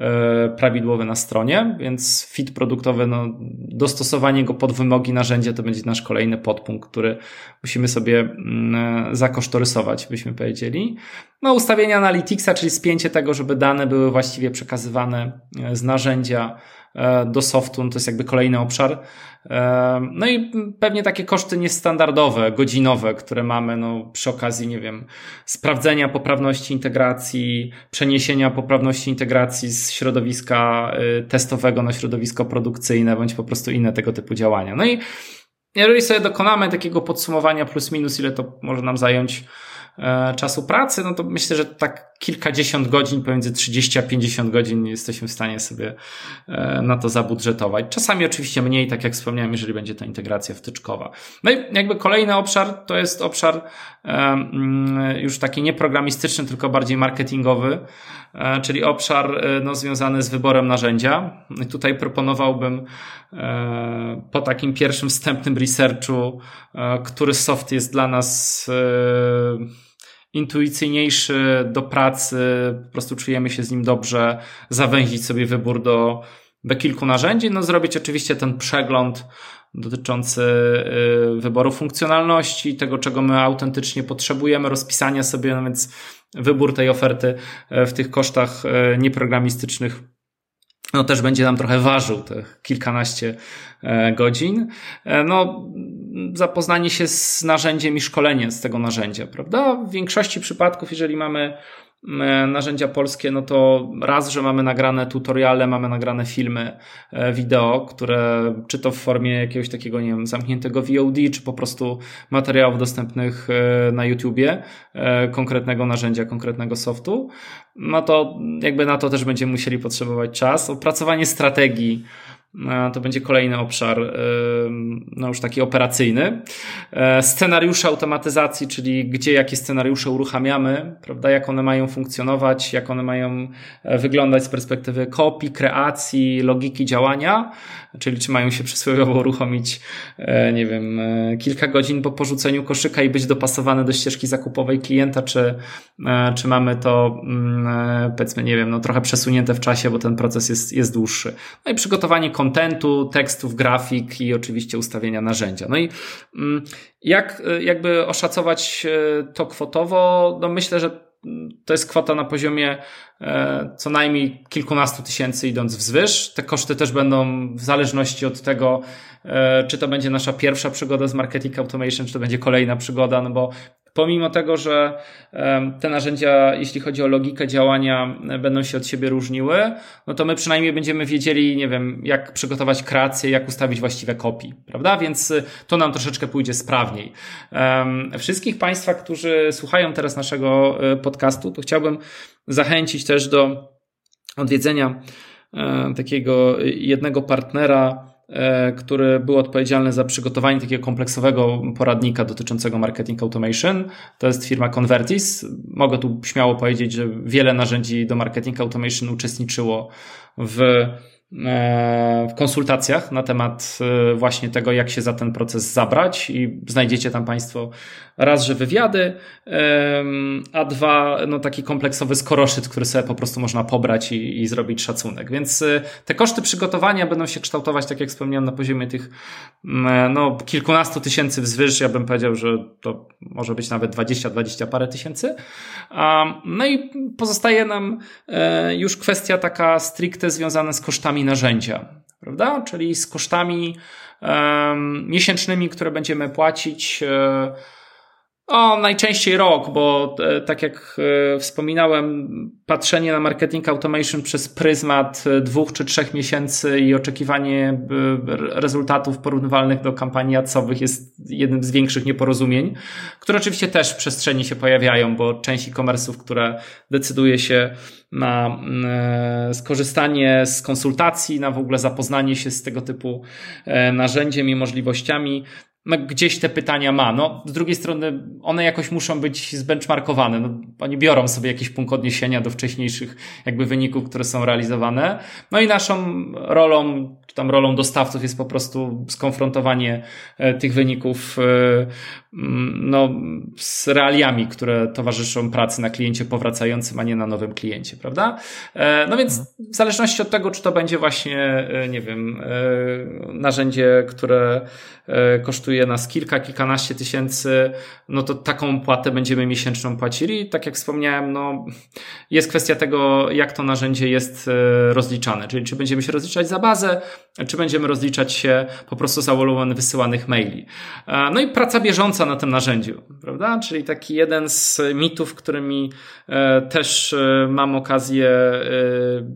E, prawidłowy na stronie, więc fit produktowy, no, dostosowanie go pod wymogi narzędzia to będzie nasz kolejny podpunkt, który musimy sobie mm, zakosztorysować, byśmy powiedzieli. No, ustawienie Analyticsa, czyli spięcie tego, żeby dane były właściwie przekazywane e, z narzędzia e, do softu, no to jest jakby kolejny obszar. No i pewnie takie koszty niestandardowe, godzinowe, które mamy no, przy okazji, nie wiem, sprawdzenia poprawności integracji, przeniesienia poprawności integracji z środowiska y, testowego na środowisko produkcyjne, bądź po prostu inne tego typu działania. No i jeżeli sobie dokonamy takiego podsumowania plus minus, ile to może nam zająć E, czasu pracy, no to myślę, że tak kilkadziesiąt godzin, pomiędzy 30 a 50 godzin jesteśmy w stanie sobie e, na to zabudżetować. Czasami oczywiście mniej, tak jak wspomniałem, jeżeli będzie to integracja wtyczkowa. No i jakby kolejny obszar to jest obszar e, mm, już taki nieprogramistyczny, tylko bardziej marketingowy, czyli obszar no, związany z wyborem narzędzia. I tutaj proponowałbym po takim pierwszym wstępnym researchu, który soft jest dla nas intuicyjniejszy do pracy, po prostu czujemy się z nim dobrze, zawęzić sobie wybór do, kilku narzędzi, no zrobić oczywiście ten przegląd dotyczący wyboru funkcjonalności, tego czego my autentycznie potrzebujemy, rozpisania sobie, no więc wybór tej oferty y, w tych kosztach y, nieprogramistycznych no też będzie nam trochę ważył te kilkanaście e, godzin. E, no, zapoznanie się z narzędziem i szkolenie z tego narzędzia, prawda? W większości przypadków, jeżeli mamy E, narzędzia polskie, no to raz, że mamy nagrane tutoriale, mamy nagrane filmy, e, wideo, które czy to w formie jakiegoś takiego, nie wiem, zamkniętego VOD, czy po prostu materiałów dostępnych e, na YouTubie, konkretnego narzędzia, konkretnego softu, no to jakby na to też będziemy musieli potrzebować czas. Opracowanie strategii, to będzie kolejny obszar, no już taki operacyjny. E, scenariusze automatyzacji, czyli gdzie jakie scenariusze uruchamiamy, prawda, jak one mają funkcjonować, jak one mają e, wyglądać z perspektywy kopii, kreacji, logiki działania, czyli czy mają się przysłowiowo uruchomić, e, nie wiem, kilka godzin po porzuceniu koszyka i być dopasowane do ścieżki zakupowej klienta, czy, czy mamy to, mm, powiedzmy, nie wiem, no trochę przesunięte w czasie, bo ten proces jest, jest dłuższy. No i przygotowanie kontentu, tekstów, grafik i oczywiście ustawienia narzędzia. No i mm, jak jakby oszacować e, to kwotowo? No myślę, że to jest kwota na poziomie e, co najmniej kilkunastu tysięcy idąc wzwyż. Te koszty też będą w zależności od tego, e, czy to będzie nasza pierwsza przygoda z marketing automation, czy to będzie kolejna przygoda, no bo pomimo tego, że te narzędzia, jeśli chodzi o logikę działania, będą się od siebie różniły, no to my przynajmniej będziemy wiedzieli, nie wiem, jak przygotować kreację, jak ustawić właściwe kopii, prawda? Więc y, to nam troszeczkę pójdzie sprawniej. Wszystkich Państwa, którzy słuchają teraz naszego y, podcastu, to chciałbym zachęcić też do odwiedzenia e, takiego jednego partnera, który był odpowiedzialny za przygotowanie takiego kompleksowego poradnika dotyczącego marketing automation. To jest firma Convertis. Mogę tu śmiało powiedzieć, że wiele narzędzi do marketing automation uczestniczyło w E, w konsultacjach na temat e, właśnie tego, jak się za ten proces zabrać i znajdziecie tam Państwo raz, że wywiady, a dwa, no taki kompleksowy skoroszyt, który sobie po prostu można pobrać i, i zrobić szacunek. Więc e, te koszty przygotowania będą się kształtować, tak jak wspomniałem, na poziomie tych no, kilkunastu tysięcy wzwyż. Ja bym powiedział, że to może być nawet 20, 20 parę tysięcy. No i pozostaje nam już kwestia taka stricte związana z kosztami narzędzia, prawda? Czyli z kosztami um, miesięcznymi, które będziemy płacić. Um, o, najczęściej rok, bo e, tak jak e, wspominałem, patrzenie na marketing automation przez pryzmat e, dwóch czy trzech miesięcy i oczekiwanie rezultatów porównywalnych do kampanii adsowych jest jednym z większych nieporozumień, które oczywiście też w przestrzeni się pojawiają, bo część e-commerce'ów, które decyduje się na skorzystanie z konsultacji, na w ogóle zapoznanie się z tego typu narzędziem i możliwościami, no, gdzieś te pytania ma. No, z drugiej strony one jakoś muszą być zbenchmarkowane. No, oni biorą sobie jakiś punkt odniesienia do wcześniejszych jakby wyników, które są realizowane. No i naszą rolą, czy tam rolą dostawców jest po prostu skonfrontowanie e, tych wyników e, no, z realiami, które towarzyszą pracy na kliencie powracającym, a nie na nowym kliencie, prawda? E, no więc mhm. w zależności od tego, czy to będzie właśnie, nie wiem, narzędzie, które kosztuje nas kilka, kilkanaście tysięcy, no to taką płatę będziemy miesięczną płacili. Tak jak wspomniałem, no jest kwestia tego, jak to narzędzie jest rozliczane, czyli czy będziemy się rozliczać za bazę, czy będziemy rozliczać się po prostu za wolumen wysyłanych maili. E, no i praca bieżąca na tym narzędziu, prawda? Czyli taki jeden z mitów, którymi e, też e, mam okazję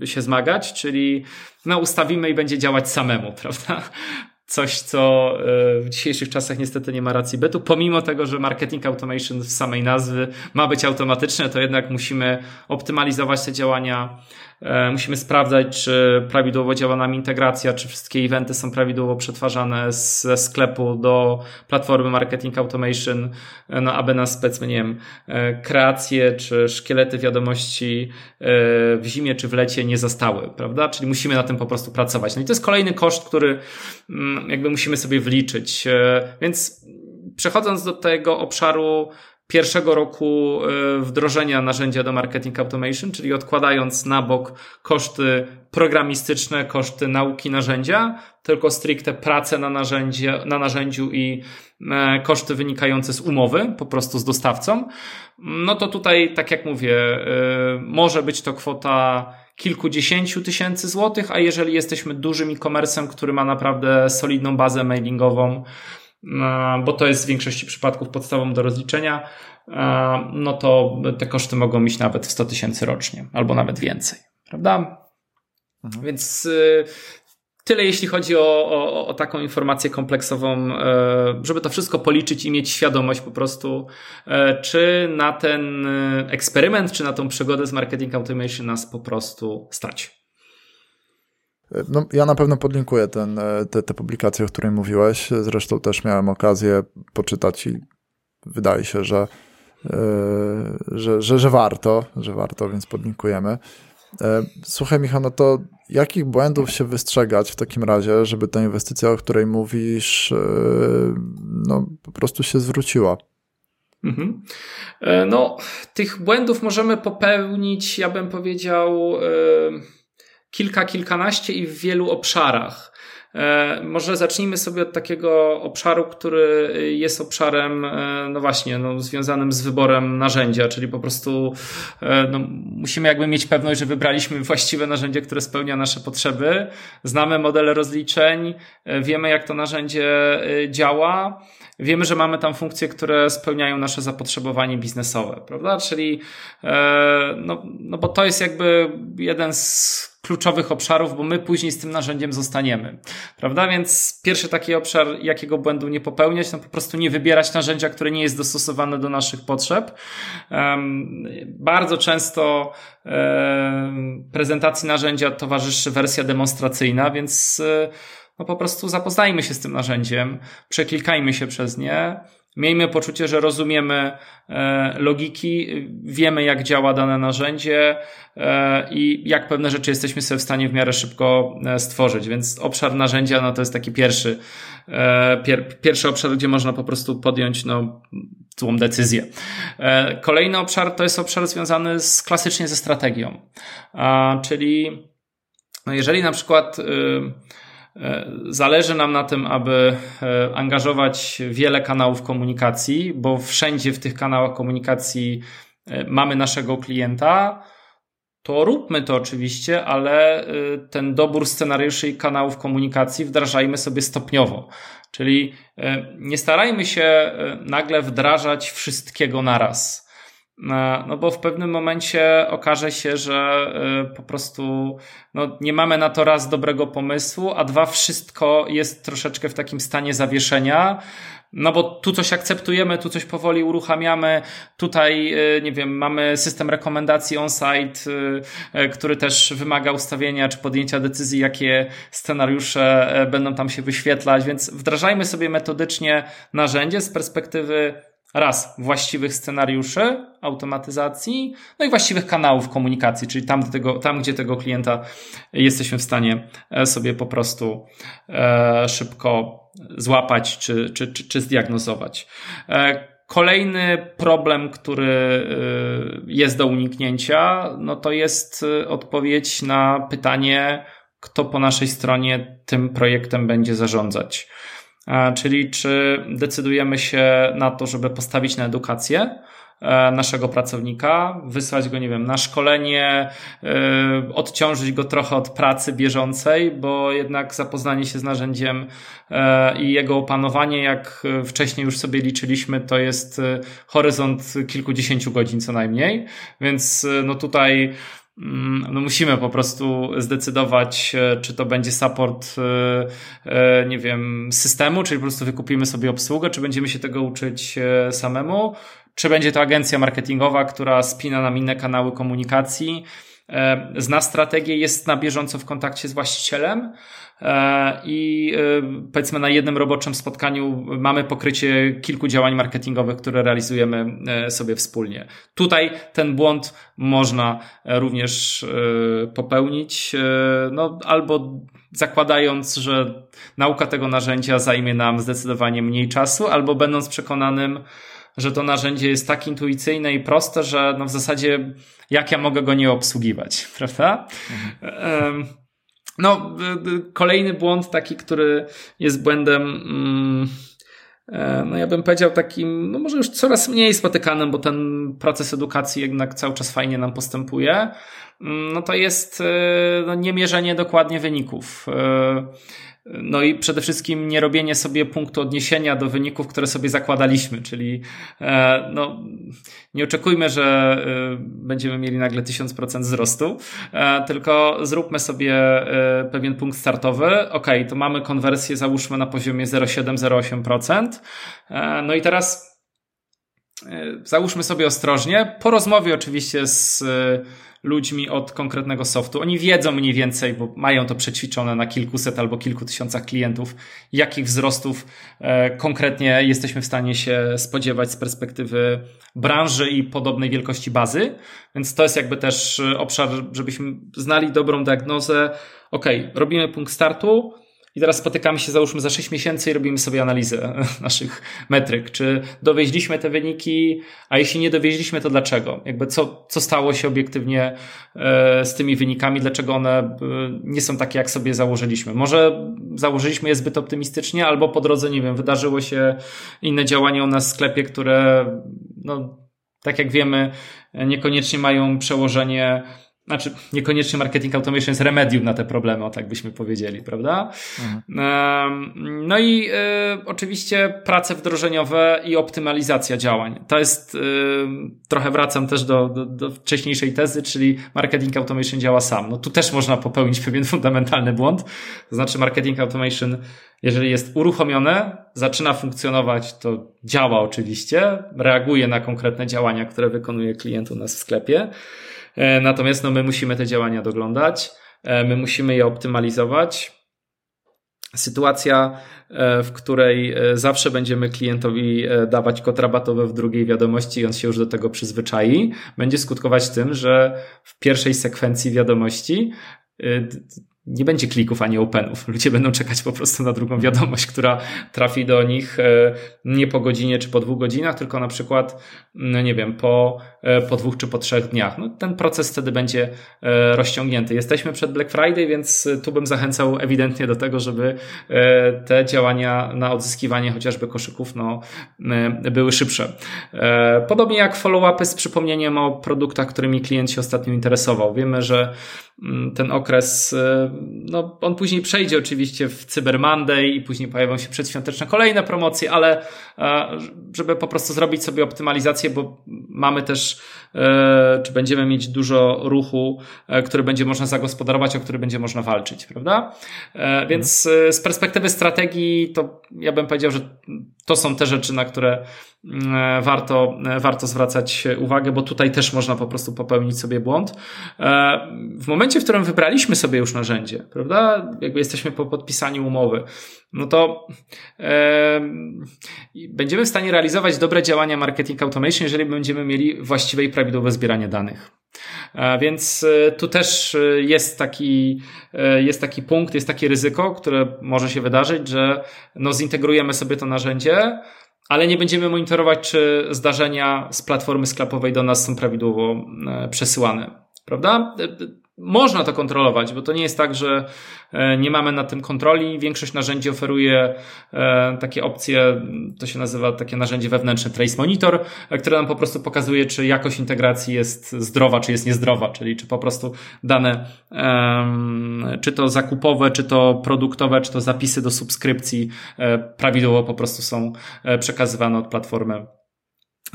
się zmagać, czyli no ustawimy i będzie działać samemu, (laughs) prawda? coś, co w dzisiejszych czasach niestety nie ma racji bytu. Pomimo tego, że marketing automation w samej nazwy ma być automatyczne, to jednak musimy optymalizować te działania musimy sprawdzać, czy prawidłowo działa nam integracja, czy wszystkie eventy są prawidłowo przetwarzane ze sklepu do platformy Marketing Automation, e, no aby nas, powiedzmy, nie wiem, e, kreacje czy szkielety wiadomości w zimie czy w lecie nie zastały, prawda? Czyli musimy na tym po prostu pracować. No i to jest kolejny koszt, który mm, jakby musimy sobie wliczyć. Więc przechodząc do tego obszaru pierwszego roku e, wdrożenia narzędzia do marketing automation, czyli odkładając na bok koszty programistyczne, koszty nauki narzędzia, tylko stricte pracę na, narzędzie, na narzędziu i e, koszty wynikające z umowy, po prostu z dostawcą, no to tutaj, tak jak mówię, e, może być to kwota kilkudziesięciu tysięcy złotych, a jeżeli jesteśmy dużym e-commerce'em, który ma naprawdę solidną bazę mailingową, bo to jest w większości przypadków podstawą do rozliczenia, e, no to te koszty mogą mieć nawet w 100 tysięcy rocznie, albo nawet więcej, prawda? Mhm. Więc e, tyle jeśli chodzi o, o, o, taką informację kompleksową, żeby to wszystko policzyć i mieć świadomość po prostu, czy na ten eksperyment, czy na tą przygodę z marketing automation nas po prostu stać. No, ja na pewno podlinkuję ten, e, te, te publikacje, o której mówiłeś. Zresztą też miałem okazję poczytać i wydaje się, że, yy, że, że, że warto, że warto, więc podlinkujemy. E, słuchaj, Michał, no to jakich błędów się wystrzegać w takim razie, żeby ta inwestycja, o której mówisz, no po prostu się zwróciła? Mhm. No, tych błędów możemy popełnić, ja bym powiedział. Yy kilka, kilkanaście i w wielu obszarach. E, może zacznijmy sobie od takiego obszaru, który jest obszarem, e, no właśnie, no, związanym z wyborem narzędzia, czyli po prostu e, no, musimy jakby mieć pewność, że wybraliśmy właściwe narzędzie, które spełnia nasze potrzeby, znamy modele rozliczeń, wiemy jak to narzędzie działa, wiemy, że mamy tam funkcje, które spełniają nasze zapotrzebowanie biznesowe, prawda? Czyli, no, no bo to jest jakby jeden z kluczowych obszarów, bo my później z tym narzędziem zostaniemy. Prawda? Więc pierwszy taki obszar, jakiego błędu nie popełniać, no po prostu nie wybierać narzędzia, które nie jest dostosowane do naszych potrzeb. Bardzo często um, prezentacji narzędzia towarzyszy wersja demonstracyjna, więc no po prostu zapoznajmy się z tym narzędziem, przeklikajmy się przez nie, Miejmy poczucie, że rozumiemy e, logiki, wiemy jak działa dane narzędzie e, i jak pewne rzeczy jesteśmy sobie w stanie w miarę szybko e, stworzyć. Więc obszar narzędzia no to jest taki pierwszy, pier, pierwszy obszar, gdzie można po prostu podjąć no, złą decyzję. Kolejny obszar to jest obszar związany z, klasycznie ze strategią. Czyli no jeżeli na przykład E, zależy nam na tym, aby e, angażować wiele kanałów komunikacji, bo wszędzie w tych kanałach komunikacji e, mamy naszego klienta. To róbmy to oczywiście, ale ten dobór scenariuszy i kanałów komunikacji wdrażajmy sobie stopniowo. Czyli nie starajmy się nagle wdrażać wszystkiego naraz E, no bo w pewnym momencie okaże się, że e, po prostu no, nie mamy na to raz dobrego pomysłu, a dwa wszystko jest troszeczkę w takim stanie zawieszenia. No bo tu coś akceptujemy, tu coś powoli uruchamiamy, tutaj, e, nie wiem, mamy system rekomendacji on-site, który też wymaga ustawienia czy podjęcia decyzji, jakie scenariusze będą tam się wyświetlać, więc wdrażajmy sobie metodycznie narzędzie z perspektywy raz właściwych scenariuszy automatyzacji, no i właściwych kanałów komunikacji, czyli tam, tego, tam gdzie tego klienta jesteśmy w stanie e, sobie po prostu e, szybko złapać czy, czy, czy, czy zdiagnozować. E, kolejny problem, który jest do uniknięcia, no to jest odpowiedź na pytanie, kto po naszej stronie tym projektem będzie zarządzać. Czyli czy decydujemy się na to, żeby postawić na edukację e, naszego pracownika, wysłać go, nie wiem, na szkolenie, e, odciążyć go trochę od pracy bieżącej, bo jednak zapoznanie się z narzędziem e, i jego opanowanie, jak wcześniej już sobie liczyliśmy, to jest horyzont kilkudziesięciu godzin co najmniej, więc no tutaj no musimy po prostu zdecydować, e, czy to będzie support, e, e, nie wiem, systemu, czyli po prostu wykupimy sobie obsługę, czy będziemy się tego uczyć samemu, czy będzie to agencja marketingowa, która spina nam inne kanały komunikacji, zna strategię, jest na bieżąco w kontakcie z właścicielem, E, i e, powiedzmy na jednym roboczym spotkaniu mamy pokrycie kilku działań marketingowych, które realizujemy e, sobie wspólnie. Tutaj ten błąd można również popełnić, no albo zakładając, że nauka tego narzędzia zajmie nam zdecydowanie mniej czasu, albo będąc przekonanym, że to narzędzie jest tak intuicyjne i proste, że no w zasadzie jak ja mogę go nie obsługiwać, (laughs) prawda? Mhm. No, y, y, kolejny błąd taki, który jest błędem, mm, e, no ja bym powiedział takim, no może już coraz mniej spotykanym, bo ten proces edukacji jednak cały czas fajnie nam postępuje, mm, no to jest y, no, niemierzenie dokładnie wyników. No i przede wszystkim nie robienie sobie punktu odniesienia do wyników, które sobie zakładaliśmy, czyli e, no, nie oczekujmy, że e, będziemy mieli nagle 1000% wzrostu, e, tylko zróbmy sobie pewien punkt startowy. Ok, to mamy konwersję, załóżmy na poziomie 0,7-0,8%. No i teraz załóżmy sobie ostrożnie, po rozmowie oczywiście z ludźmi od konkretnego softu. Oni wiedzą mniej więcej, bo mają to przećwiczone na kilkuset albo kilku tysiącach klientów, jakich wzrostów e, konkretnie jesteśmy w stanie się spodziewać z perspektywy branży i podobnej wielkości bazy. Więc to jest jakby też obszar, żebyśmy znali dobrą diagnozę. Ok, robimy punkt startu. I teraz spotykamy się załóżmy za 6 miesięcy i robimy sobie analizę (laughs) naszych metryk. Czy dowieźliśmy te wyniki, a jeśli nie dowieźliśmy, to dlaczego? Jakby co, co stało się obiektywnie e, z tymi wynikami, dlaczego one e, nie są takie, jak sobie założyliśmy? Może założyliśmy je zbyt optymistycznie, albo po drodze, nie wiem, wydarzyło się inne działanie u nas w sklepie, które, no, tak jak wiemy, niekoniecznie mają przełożenie znaczy niekoniecznie marketing automation jest remedium na te problemy, o tak byśmy powiedzieli, prawda? Mhm. No i y, oczywiście prace wdrożeniowe i optymalizacja działań. To jest, y, trochę wracam też do, do, do, wcześniejszej tezy, czyli marketing automation działa sam. No tu też można popełnić pewien (laughs) fundamentalny błąd. To znaczy marketing automation, jeżeli jest uruchomione, zaczyna funkcjonować, to działa oczywiście, reaguje na konkretne działania, które wykonuje klient u nas w sklepie. E, natomiast no, my musimy te działania doglądać, e, my musimy je optymalizować. Sytuacja, e, w której zawsze będziemy klientowi dawać kod rabatowy w drugiej wiadomości i on się już do tego przyzwyczai, będzie skutkować tym, że w pierwszej sekwencji wiadomości nie będzie klików ani openów. Ludzie będą czekać po prostu na drugą wiadomość, która trafi do nich nie po godzinie czy po dwóch godzinach, tylko na przykład, no nie wiem, po, po dwóch czy po trzech dniach. No, ten proces wtedy będzie e, rozciągnięty. Jesteśmy przed Black Friday, więc tu bym zachęcał ewidentnie do tego, żeby te działania na odzyskiwanie chociażby koszyków no, były szybsze. Podobnie jak follow-upy z przypomnieniem o produktach, którymi klient się ostatnio interesował. Wiemy, że mm, ten okres no, on później przejdzie oczywiście w Cyber Monday i później pojawią się przedświąteczne kolejne promocje, ale e, żeby po prostu zrobić sobie optymalizację, bo mamy też, e, czy będziemy mieć dużo ruchu, e, który będzie można zagospodarować, o który będzie można walczyć, prawda? Więc z perspektywy strategii, to ja bym powiedział, że to są te rzeczy, na które E, warto, e, warto zwracać uwagę, bo tutaj też można po prostu popełnić sobie błąd. E, w momencie, w którym wybraliśmy sobie już narzędzie, prawda, jakby jesteśmy po podpisaniu umowy, no to e, będziemy w stanie realizować dobre działania marketing automation, jeżeli będziemy mieli właściwe i prawidłowe zbieranie danych. Więc tu też jest taki, jest taki punkt, jest takie ryzyko, które może się wydarzyć, że no zintegrujemy sobie to narzędzie, ale nie będziemy monitorować, czy zdarzenia z platformy sklepowej do nas są prawidłowo e, przesyłane. Prawda? Można to kontrolować, bo to nie jest tak, że e, nie mamy nad tym kontroli. Większość narzędzi oferuje e, takie opcje, to się nazywa takie narzędzie wewnętrzne Trace Monitor, e, które nam po prostu pokazuje, czy jakość integracji jest zdrowa, czy jest niezdrowa, czyli czy po prostu dane, czy to zakupowe, czy to produktowe, czy to zapisy do subskrypcji prawidłowo po prostu są przekazywane od platformy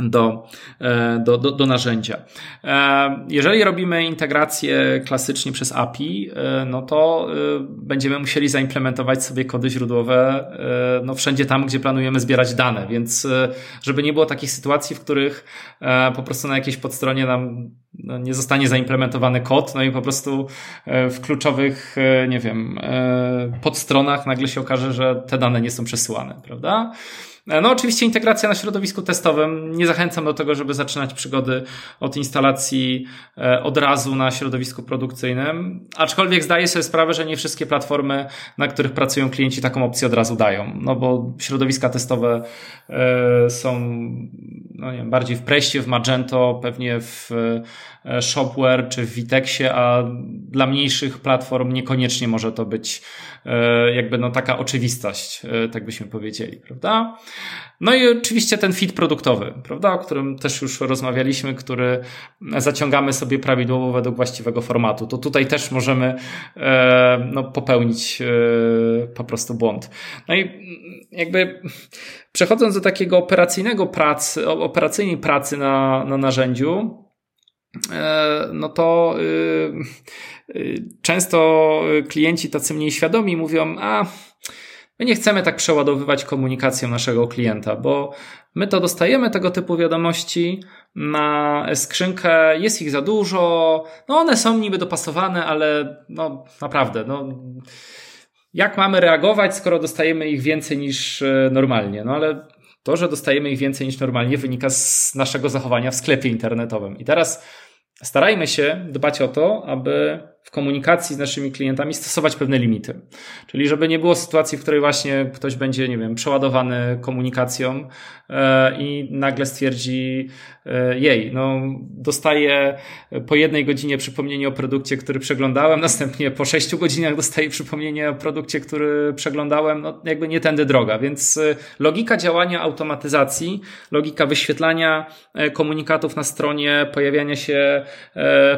do, e, do, do, do narzędzia. E, jeżeli robimy integrację klasycznie przez API, e, no to będziemy musieli zaimplementować sobie kody źródłowe no wszędzie tam, gdzie planujemy zbierać dane, więc żeby nie było takich sytuacji, w których po prostu na jakiejś podstronie nam no, nie zostanie zaimplementowany kod, no i po prostu w kluczowych, nie wiem, podstronach nagle się okaże, że te dane nie są przesyłane, prawda? No oczywiście integracja na środowisku testowym. Nie zachęcam do tego, żeby zaczynać przygody od instalacji e, od razu na środowisku produkcyjnym. Aczkolwiek zdaję sobie sprawę, że nie wszystkie platformy, na których pracują klienci taką opcję od razu dają. No bo środowiska testowe e, są no nie wiem, bardziej w Preście, w Magento, pewnie w e, Shopware czy w Vitexie, a dla mniejszych platform niekoniecznie może to być E, jakby no taka oczywistość, e, tak byśmy powiedzieli, prawda? No i oczywiście ten fit produktowy, prawda, o którym też już rozmawialiśmy, który zaciągamy sobie prawidłowo według właściwego formatu. To tutaj też możemy e, no, popełnić po prostu błąd. No i jakby przechodząc do takiego operacyjnego pracy, operacyjnej pracy na, na narzędziu, no to Y, często klienci tacy mniej świadomi mówią, a my nie chcemy tak przeładowywać komunikacją naszego klienta, bo my to dostajemy tego typu wiadomości na skrzynkę, jest ich za dużo, no one są niby dopasowane, ale no naprawdę, no jak mamy reagować, skoro dostajemy ich więcej niż e, normalnie? No ale to, że dostajemy ich więcej niż normalnie wynika z naszego zachowania w sklepie internetowym. I teraz starajmy się dbać o to, aby w komunikacji z naszymi klientami stosować pewne limity. Czyli żeby nie było sytuacji, w której właśnie ktoś będzie, nie wiem, przeładowany komunikacją e, i nagle stwierdzi, e, jej, no dostaję po jednej godzinie przypomnienie o produkcie, który przeglądałem, (laughs) następnie po sześciu godzinach dostaję przypomnienie o produkcie, który przeglądałem, no jakby nie tędy droga, więc e, logika działania automatyzacji, logika wyświetlania komunikatów na stronie, pojawiania się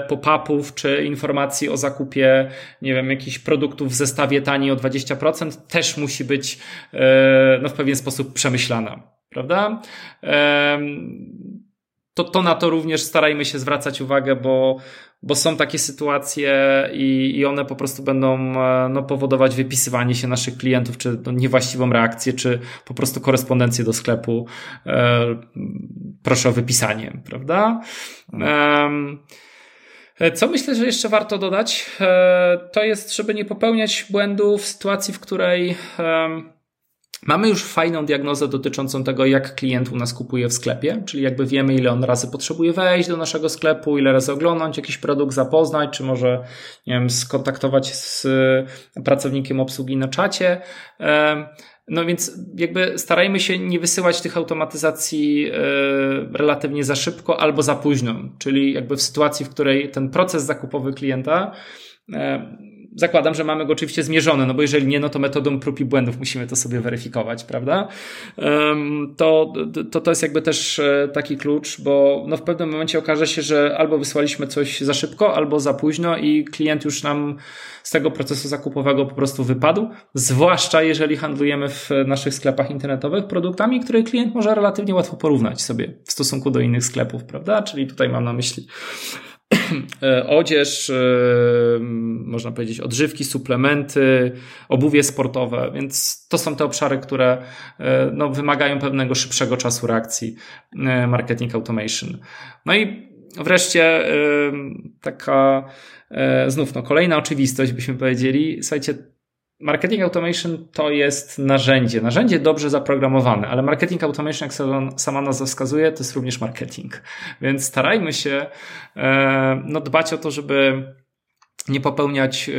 pop-upów czy informacji o zakupie, nie wiem, jakichś produktów w zestawie taniej o 20%, też musi być e, no, w pewien sposób przemyślana, prawda? To, to na to również starajmy się zwracać uwagę, bo, bo są takie sytuacje i, i one po prostu będą e, no, powodować wypisywanie się naszych klientów, czy no, niewłaściwą reakcję, czy po prostu korespondencję do sklepu. E, proszę o wypisanie, prawda? Um, E, co myślę, że jeszcze warto dodać, e, to jest, żeby nie popełniać błędów w sytuacji, w której Mamy już fajną diagnozę dotyczącą tego, jak klient u nas kupuje w sklepie, czyli jakby wiemy, ile on razy potrzebuje wejść do naszego sklepu, ile razy oglądać jakiś produkt, zapoznać, czy może, nie wiem, skontaktować z pracownikiem obsługi na czacie. No więc jakby starajmy się nie wysyłać tych automatyzacji e, relatywnie za szybko albo za późno, czyli jakby w sytuacji, w której ten proces zakupowy klienta e, zakładam, że mamy go oczywiście zmierzony, no bo jeżeli nie, no to metodą prób i błędów musimy to sobie weryfikować, prawda? To, to, to jest jakby też e, taki klucz, bo no w pewnym momencie okaże się, że albo wysłaliśmy coś za szybko, albo za późno i klient już nam z tego procesu zakupowego po prostu wypadł, zwłaszcza jeżeli handlujemy w naszych sklepach internetowych produktami, które klient może relatywnie łatwo porównać sobie w stosunku do innych sklepów, prawda? Czyli tutaj mam na myśli odzież, e, można powiedzieć odżywki, suplementy, obuwie sportowe, więc to są te obszary, które e, no, wymagają pewnego szybszego czasu reakcji marketing automation. No i wreszcie taka znów no, kolejna oczywistość byśmy powiedzieli, słuchajcie, Marketing Automation to jest narzędzie, narzędzie dobrze zaprogramowane, ale marketing automation, jak sama nazwa wskazuje, to jest również marketing. Więc starajmy się e, no, dbać o to, żeby nie popełniać e,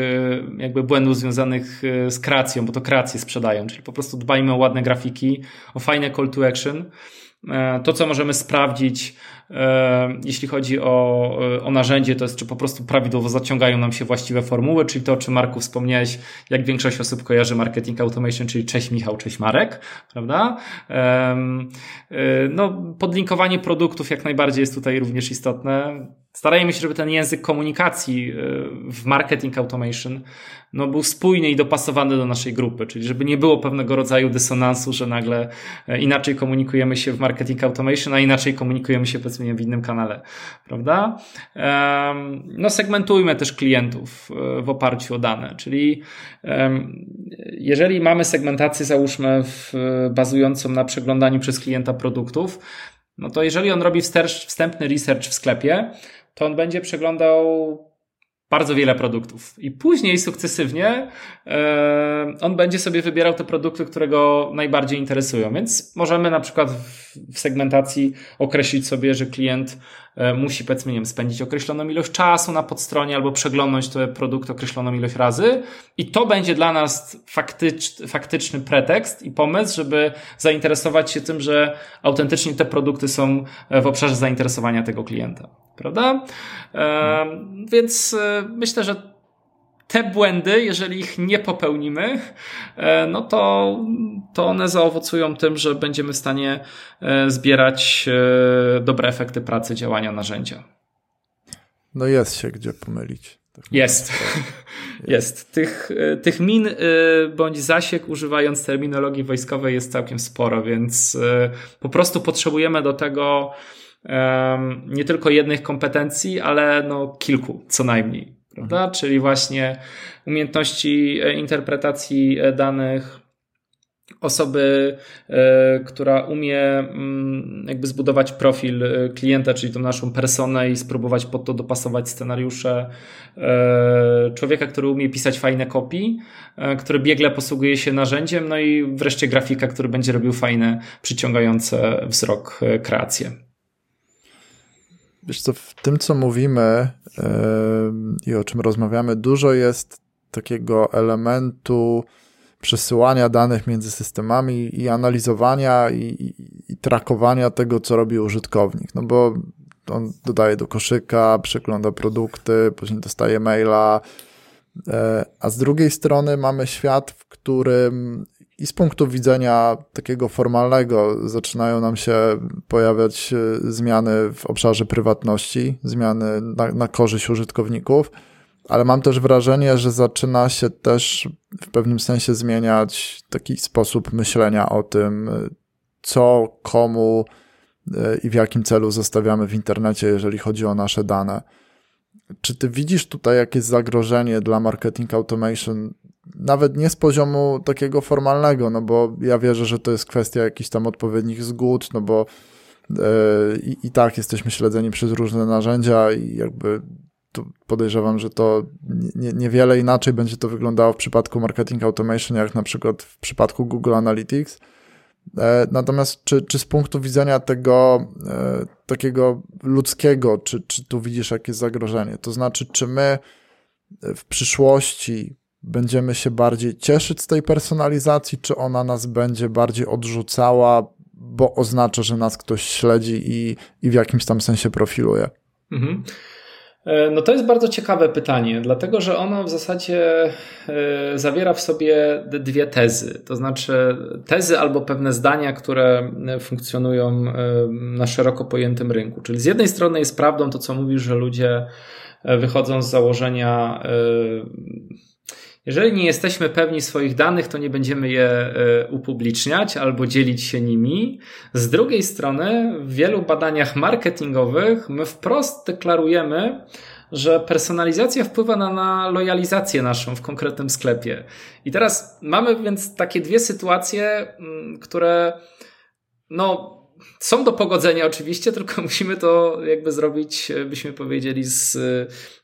jakby błędów związanych e, z kreacją, bo to kreacje sprzedają, czyli po prostu dbajmy o ładne grafiki, o fajne call to action. To, co możemy sprawdzić, jeśli chodzi o, o narzędzie, to jest, czy po prostu prawidłowo zaciągają nam się właściwe formuły, czyli to, o czym Marku wspomniałeś, jak większość osób kojarzy marketing automation, czyli cześć Michał, cześć Marek, prawda? E, no, podlinkowanie produktów jak najbardziej jest tutaj również istotne. Starajmy się, żeby ten język komunikacji e, w marketing automation no, był spójny i dopasowany do naszej grupy, czyli żeby nie było pewnego rodzaju dysonansu, że nagle inaczej komunikujemy się w marketing automation, a inaczej komunikujemy się powiedzmy w innym kanale, prawda? No segmentujmy też klientów e, w oparciu o dane, czyli jeżeli mamy segmentację załóżmy w, bazującą na przeglądaniu przez klienta produktów, no to jeżeli on robi wstępny research w sklepie, to on będzie przeglądał bardzo wiele produktów. I później sukcesywnie e, on będzie sobie wybierał te produkty, które go najbardziej interesują. Więc możemy na przykład w segmentacji określić sobie, że klient musi powiedzmy nie wiem, spędzić określoną ilość czasu na podstronie albo przeglądnąć ten produkt określoną ilość razy i to będzie dla nas faktycz, faktyczny pretekst i pomysł, żeby zainteresować się tym, że autentycznie te produkty są w obszarze zainteresowania tego klienta prawda? E, więc e, myślę, że te błędy, jeżeli ich nie popełnimy, e, no to, to one zaowocują tym, że będziemy w stanie e, zbierać e, dobre efekty pracy działania narzędzia. No jest się gdzie pomylić. Tak jest. (laughs) jest. Tych, tych min bądź zasiek używając terminologii wojskowej jest całkiem sporo, więc po prostu potrzebujemy do tego nie tylko jednych kompetencji, ale no kilku co najmniej. Prawda? Mhm. Czyli właśnie umiejętności e, interpretacji e, danych, osoby, e, która umie mm, jakby zbudować profil klienta, czyli tą naszą personę i spróbować pod to dopasować scenariusze. Człowieka, który umie pisać fajne kopii, który biegle posługuje się narzędziem, no i wreszcie grafika, który będzie robił fajne, przyciągające wzrok kreacje. Wiesz co, w tym co mówimy yy, i o czym rozmawiamy, dużo jest takiego elementu przesyłania danych między systemami i analizowania i, i, i trakowania tego, co robi użytkownik. No bo on dodaje do koszyka, przegląda produkty, później dostaje maila, e, a z drugiej strony mamy świat, w którym i z punktu widzenia takiego formalnego zaczynają nam się pojawiać e, zmiany w obszarze prywatności, zmiany na, na korzyść użytkowników, ale mam też wrażenie, że zaczyna się też w pewnym sensie zmieniać taki sposób myślenia o tym, co, komu e, i w jakim celu zostawiamy w internecie, jeżeli chodzi o nasze dane. Czy ty widzisz tutaj jakieś zagrożenie dla marketing automation, nawet nie z poziomu takiego formalnego, no bo ja wierzę, że to jest kwestia jakichś tam odpowiednich zgód, no bo e, i, i tak jesteśmy śledzeni przez różne narzędzia i jakby podejrzewam, że to nie, niewiele inaczej będzie to wyglądało w przypadku marketing automation, jak na przykład w przypadku Google Analytics. E, natomiast czy, czy z punktu widzenia tego e, takiego ludzkiego, czy, czy tu widzisz jakieś zagrożenie? To znaczy, czy my w przyszłości będziemy się bardziej cieszyć z tej personalizacji, czy ona nas będzie bardziej odrzucała, bo oznacza, że nas ktoś śledzi i, i w jakimś tam sensie profiluje? Mhm. E, no to jest bardzo ciekawe pytanie, dlatego że ono w zasadzie e, zawiera w sobie dwie tezy. To znaczy tezy albo pewne zdania, które funkcjonują e, na szeroko pojętym rynku. Czyli z jednej strony jest prawdą to, co mówisz, że ludzie wychodzą z założenia jeżeli nie jesteśmy pewni swoich danych, to nie będziemy je e, upubliczniać albo dzielić się nimi. Z drugiej strony, w wielu badaniach marketingowych my wprost deklarujemy, że personalizacja wpływa na, na lojalizację naszą w konkretnym sklepie. I teraz mamy więc takie dwie sytuacje, mm, które no, są do pogodzenia oczywiście, (laughs) tylko musimy to jakby zrobić, byśmy powiedzieli, z,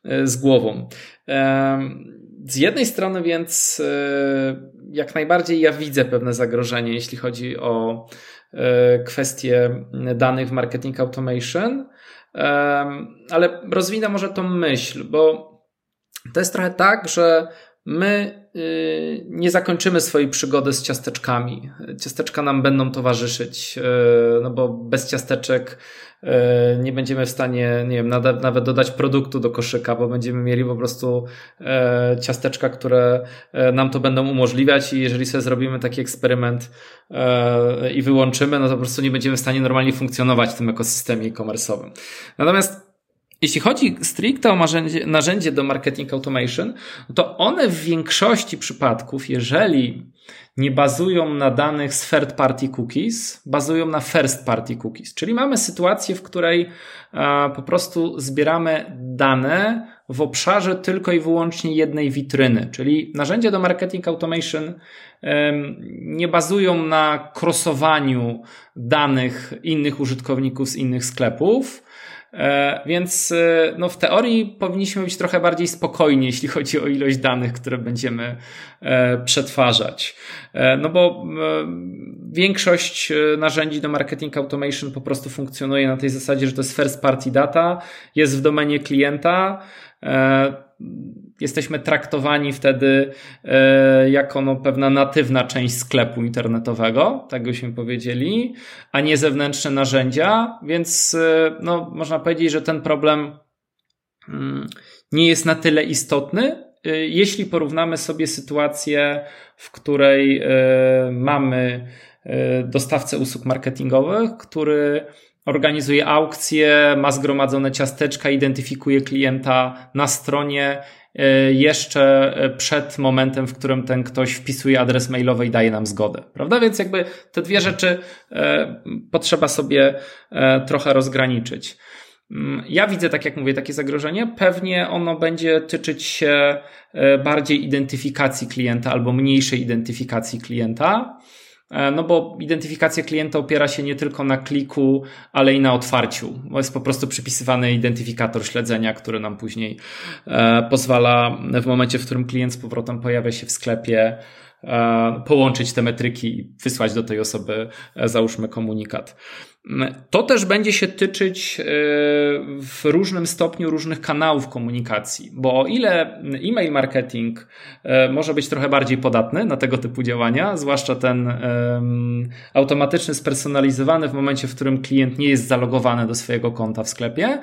e, z głową. Z jednej strony więc e, jak najbardziej ja widzę pewne zagrożenie, jeśli chodzi o e, kwestie danych w marketing automation, ale rozwinę może tą myśl, bo to jest trochę tak, że my y, nie zakończymy swojej przygody z ciasteczkami. Ciasteczka nam będą towarzyszyć, e, no bo bez ciasteczek E, nie będziemy w stanie, nie wiem, nawet dodać produktu do koszyka, bo będziemy mieli po prostu e, ciasteczka, które e, nam to będą umożliwiać i jeżeli sobie zrobimy taki eksperyment i wyłączymy, no to po prostu nie będziemy w stanie normalnie funkcjonować w tym ekosystemie e-commerce'owym. Natomiast jeśli chodzi stricte o narzędzie, narzędzie do marketing automation, to one w większości przypadków, jeżeli nie bazują na danych z third party cookies, bazują na first party cookies. Czyli mamy sytuację, w której po prostu zbieramy dane w obszarze tylko i wyłącznie jednej witryny. Czyli narzędzia do marketing automation nie bazują na krosowaniu danych innych użytkowników z innych sklepów, E, więc e, no, w teorii powinniśmy być trochę bardziej spokojni, jeśli chodzi o ilość danych, które będziemy e, przetwarzać. No bo większość narzędzi do marketing automation po prostu funkcjonuje na tej zasadzie, że to jest first party data, jest w domenie klienta jesteśmy traktowani wtedy e, jako no, pewna natywna część sklepu internetowego, tak byśmy powiedzieli, a nie zewnętrzne narzędzia, więc e, no, można powiedzieć, że ten problem mm, nie jest na tyle istotny, e, jeśli porównamy sobie sytuację, w której mamy dostawcę usług marketingowych, który organizuje aukcję, ma zgromadzone ciasteczka, identyfikuje klienta na stronie jeszcze e, przed momentem, w którym ten ktoś wpisuje adres mailowy i daje nam zgodę. Prawda? Więc jakby te dwie rzeczy e, potrzeba sobie trochę rozgraniczyć. Mm, ja widzę, tak jak mówię, takie zagrożenie. Pewnie ono będzie tyczyć się bardziej identyfikacji klienta albo mniejszej identyfikacji klienta. E, no bo identyfikacja klienta opiera się nie tylko na kliku, ale i na otwarciu. Bo jest po prostu przypisywany identyfikator śledzenia, który nam później e, pozwala w momencie, w którym klient z powrotem pojawia się w sklepie, e, połączyć te metryki i wysłać do tej osoby, załóżmy, komunikat. To też będzie się tyczyć e, w różnym stopniu różnych kanałów komunikacji, bo o ile e-mail marketing e, może być trochę bardziej podatny na tego typu działania, zwłaszcza ten automatyczny, spersonalizowany w momencie, w którym klient nie jest zalogowany do swojego konta w sklepie,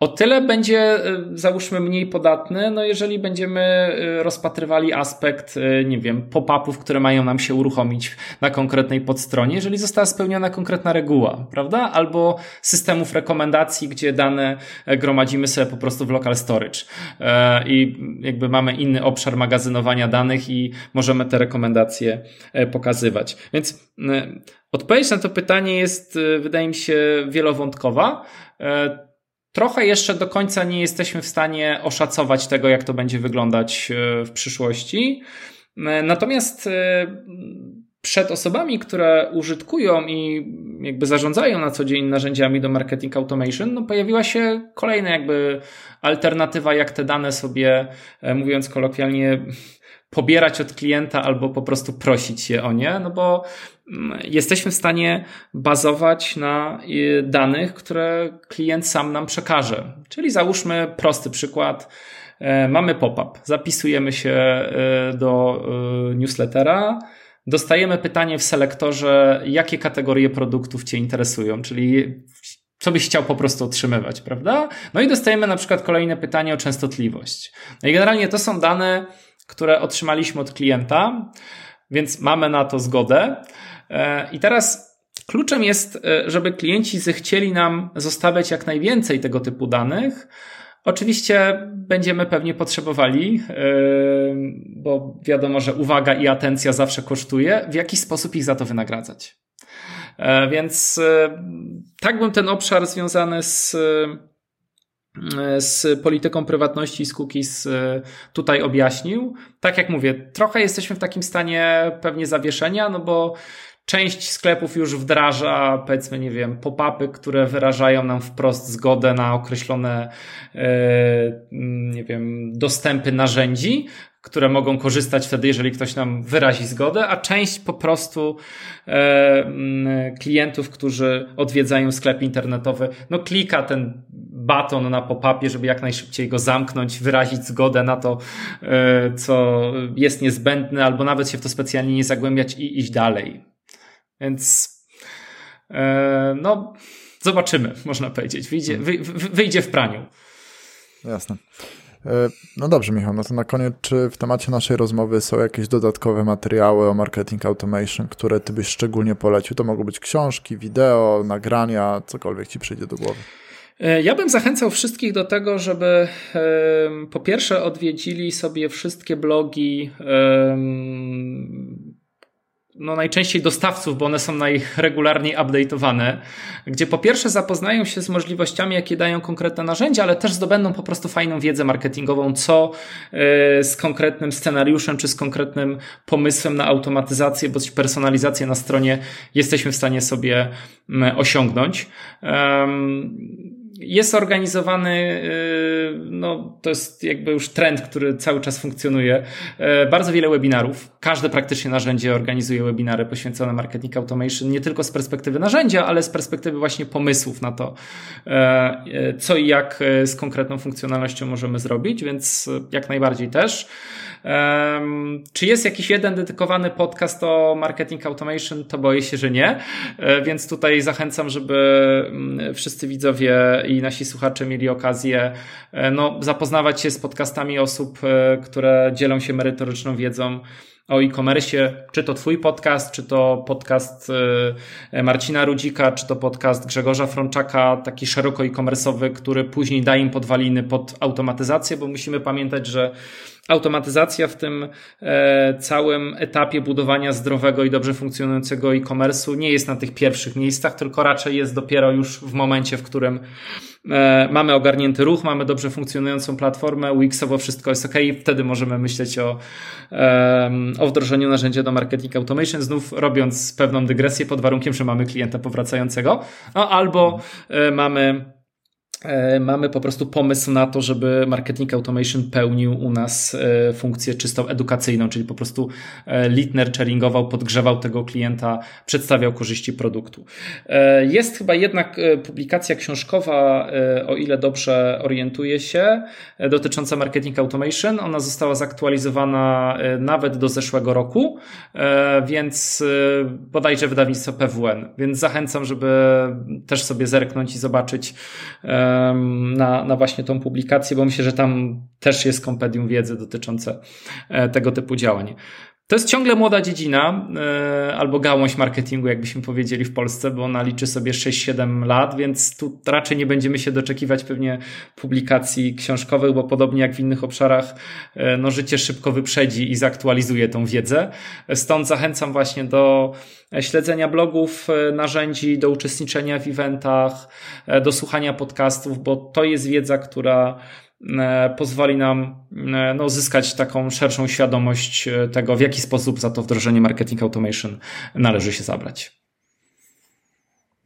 o tyle będzie, y, załóżmy, mniej podatny, no jeżeli będziemy rozpatrywali aspekt, nie wiem, pop-upów, które mają nam się uruchomić na konkretnej podstronie, jeżeli została spełniona konkretna reguła, prawda? Albo systemów rekomendacji, gdzie dane e, gromadzimy sobie po prostu w local storage e, i jakby mamy inny obszar magazynowania danych i możemy te rekomendacje e, pokazywać. Więc odpowiedź na to pytanie jest, wydaje mi się, wielowątkowa. Trochę jeszcze do końca nie jesteśmy w stanie oszacować tego, jak to będzie wyglądać w przyszłości. Natomiast przed osobami, które użytkują i jakby zarządzają na co dzień narzędziami do marketing automation, no pojawiła się kolejna jakby alternatywa, jak te dane sobie, mówiąc kolokwialnie, pobierać od klienta albo po prostu prosić je o nie, no bo mm, jesteśmy w stanie bazować na y, danych, które klient sam nam przekaże. Czyli załóżmy prosty przykład. E, mamy pop-up, zapisujemy się e, do e, newslettera, dostajemy pytanie w selektorze, jakie kategorie produktów Cię interesują, czyli co byś chciał po prostu otrzymywać, prawda? No i dostajemy na przykład kolejne pytanie o częstotliwość. No i generalnie to są dane, które otrzymaliśmy od klienta, więc mamy na to zgodę. E, I teraz kluczem jest, e, żeby klienci zechcieli nam zostawiać jak najwięcej tego typu danych. Oczywiście będziemy pewnie potrzebowali, e, bo wiadomo, że uwaga i atencja zawsze kosztuje, w jaki sposób ich za to wynagradzać. Więc tak bym ten obszar związany z z polityką prywatności z cookies e, tutaj objaśnił. Tak jak mówię, trochę jesteśmy w takim stanie pewnie zawieszenia, no bo część sklepów już wdraża, powiedzmy, nie wiem, pop-upy, które wyrażają nam wprost zgodę na określone, e, nie wiem, dostępy narzędzi, które mogą korzystać wtedy, jeżeli ktoś nam wyrazi zgodę, a część po prostu e, klientów, którzy odwiedzają sklep internetowy, no klika ten baton na pop-upie, żeby jak najszybciej go zamknąć, wyrazić zgodę na to, e, co jest niezbędne, albo nawet się w to specjalnie nie zagłębiać i iść dalej. Więc e, no, zobaczymy, można powiedzieć. Wyjdzie, wy, wyjdzie w praniu. Jasne. E, no dobrze, Michał, no to na koniec, czy w temacie naszej rozmowy są jakieś dodatkowe materiały o marketing automation, które ty byś szczególnie polecił? To mogą być książki, wideo, nagrania, cokolwiek ci przyjdzie do głowy. E, ja bym zachęcał wszystkich do tego, żeby po pierwsze odwiedzili sobie wszystkie blogi no najczęściej dostawców, bo one są najregularniej update'owane, gdzie po pierwsze zapoznają się z możliwościami, jakie dają konkretne narzędzia, ale też zdobędą po prostu fajną wiedzę marketingową, co e, z konkretnym scenariuszem, czy z konkretnym pomysłem na automatyzację bądź personalizację na stronie jesteśmy w stanie sobie osiągnąć jest organizowany, y, no to jest jakby już trend, który cały czas funkcjonuje. Y, bardzo wiele webinarów. Każde praktycznie narzędzie organizuje webinary poświęcone marketing automation, nie tylko z perspektywy narzędzia, ale z perspektywy właśnie pomysłów na to, y, co i jak z konkretną funkcjonalnością możemy zrobić, więc jak najbardziej też. Czy jest jakiś jeden dedykowany podcast o marketing automation? To boję się, że nie. Więc tutaj zachęcam, żeby mm, wszyscy widzowie i nasi słuchacze mieli okazję e, no, zapoznawać się z podcastami osób, e, które dzielą się merytoryczną wiedzą o e-commerce, czy to Twój podcast, czy to podcast Marcina Rudzika, czy to podcast Grzegorza Frączaka, taki szeroko e-commerce'owy, który później da im podwaliny pod automatyzację, bo musimy pamiętać, że automatyzacja w tym e, całym etapie budowania zdrowego i dobrze funkcjonującego e-commerce'u nie jest na tych pierwszych miejscach, tylko raczej jest dopiero już w momencie, w którym e, mamy ogarnięty ruch, mamy dobrze funkcjonującą platformę, Wixowo wszystko jest ok, wtedy możemy myśleć o, o wdrożeniu narzędzia do marketing automation, znów robiąc pewną dygresję pod warunkiem, że mamy klienta powracającego, no, albo e, mamy mamy po prostu pomysł na to, żeby marketing automation pełnił u nas e, funkcję czystą edukacyjną, czyli po prostu e, lead nurturingował, podgrzewał tego klienta, przedstawiał korzyści produktu. Jest chyba jednak publikacja książkowa, o ile dobrze orientuję się, dotycząca marketing automation. Ona została zaktualizowana nawet do zeszłego roku, więc bodajże wydawnictwo PWN, więc zachęcam, żeby też sobie zerknąć i zobaczyć na, na właśnie tą publikację, bo myślę, że tam też jest kompendium wiedzy dotyczące e, tego typu działań. To jest ciągle młoda dziedzina, e, albo gałąź marketingu, jakbyśmy powiedzieli w Polsce, bo ona liczy sobie 6-7 lat, więc tu raczej nie będziemy się doczekiwać pewnie publikacji książkowych, bo podobnie jak w innych obszarach, e, no życie szybko wyprzedzi i zaktualizuje tą wiedzę. Stąd zachęcam właśnie do śledzenia blogów, e, narzędzi, do uczestniczenia w eventach, do słuchania podcastów, bo to jest wiedza, która pozwoli nam e, no, zyskać taką szerszą świadomość e, tego, w jaki sposób za to wdrożenie marketing automation należy się zabrać.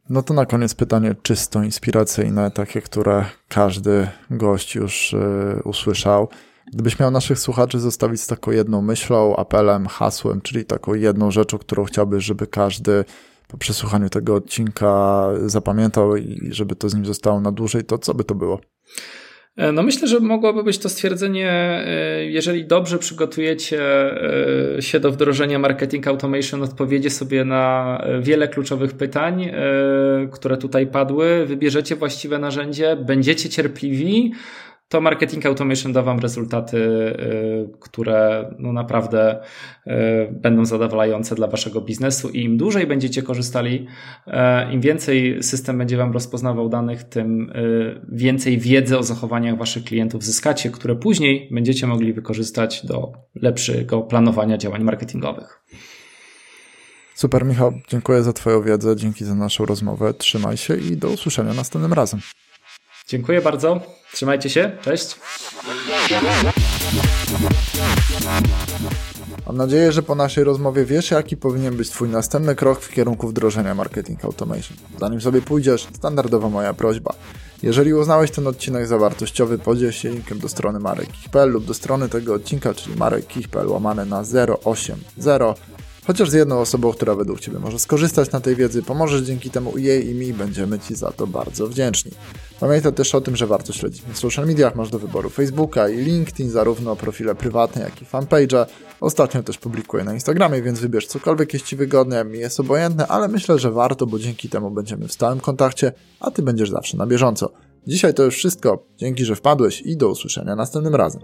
No to na koniec pytanie czysto inspiracyjne, takie, które każdy gość już usłyszał. Gdybyś miał naszych słuchaczy zostawić z taką jedną myślą, apelem, hasłem, czyli taką jedną rzeczą, którą chciałbyś, żeby każdy po przesłuchaniu tego odcinka zapamiętał i żeby to z nim zostało na dłużej, to co by to było? E, no myślę, że mogłoby być to stwierdzenie, e, jeżeli dobrze przygotujecie e, się do wdrożenia marketing automation, odpowiedzie sobie na wiele kluczowych pytań, które tutaj padły, wybierzecie właściwe narzędzie, będziecie cierpliwi, to marketing automation da Wam rezultaty, y, które no naprawdę y, będą zadowalające dla Waszego biznesu i im dłużej będziecie korzystali, y, im więcej system będzie Wam rozpoznawał danych, tym więcej wiedzy o zachowaniach Waszych klientów zyskacie, które później będziecie mogli wykorzystać do lepszego planowania działań marketingowych. Super, Michał, dziękuję za Twoją wiedzę, dzięki za naszą rozmowę. Trzymaj się i do usłyszenia następnym razem. Dziękuję bardzo. Trzymajcie się. Cześć. Mam nadzieję, że po naszej rozmowie wiesz, jaki powinien być Twój następny krok w kierunku wdrożenia marketing automation. Zanim sobie pójdziesz, standardowa moja prośba. Jeżeli uznałeś ten odcinek za wartościowy, podziel się linkiem do strony marek.pl lub do strony tego odcinka, czyli marek.pl łamane na 080 Chociaż z jedną osobą, która według Ciebie może skorzystać na tej wiedzy, pomożesz dzięki temu jej i mi, będziemy Ci za to bardzo wdzięczni. Pamiętaj też o tym, że warto śledzić mnie w social mediach, masz do wyboru Facebooka i LinkedIn, zarówno profile prywatne, jak i fanpage'a. Ostatnio też publikuję na Instagramie, więc wybierz cokolwiek jest Ci wygodne, mi jest obojętne, ale myślę, że warto, bo dzięki temu będziemy w stałym kontakcie, a Ty będziesz zawsze na bieżąco. Dzisiaj to już wszystko. Dzięki, że wpadłeś i do usłyszenia następnym razem.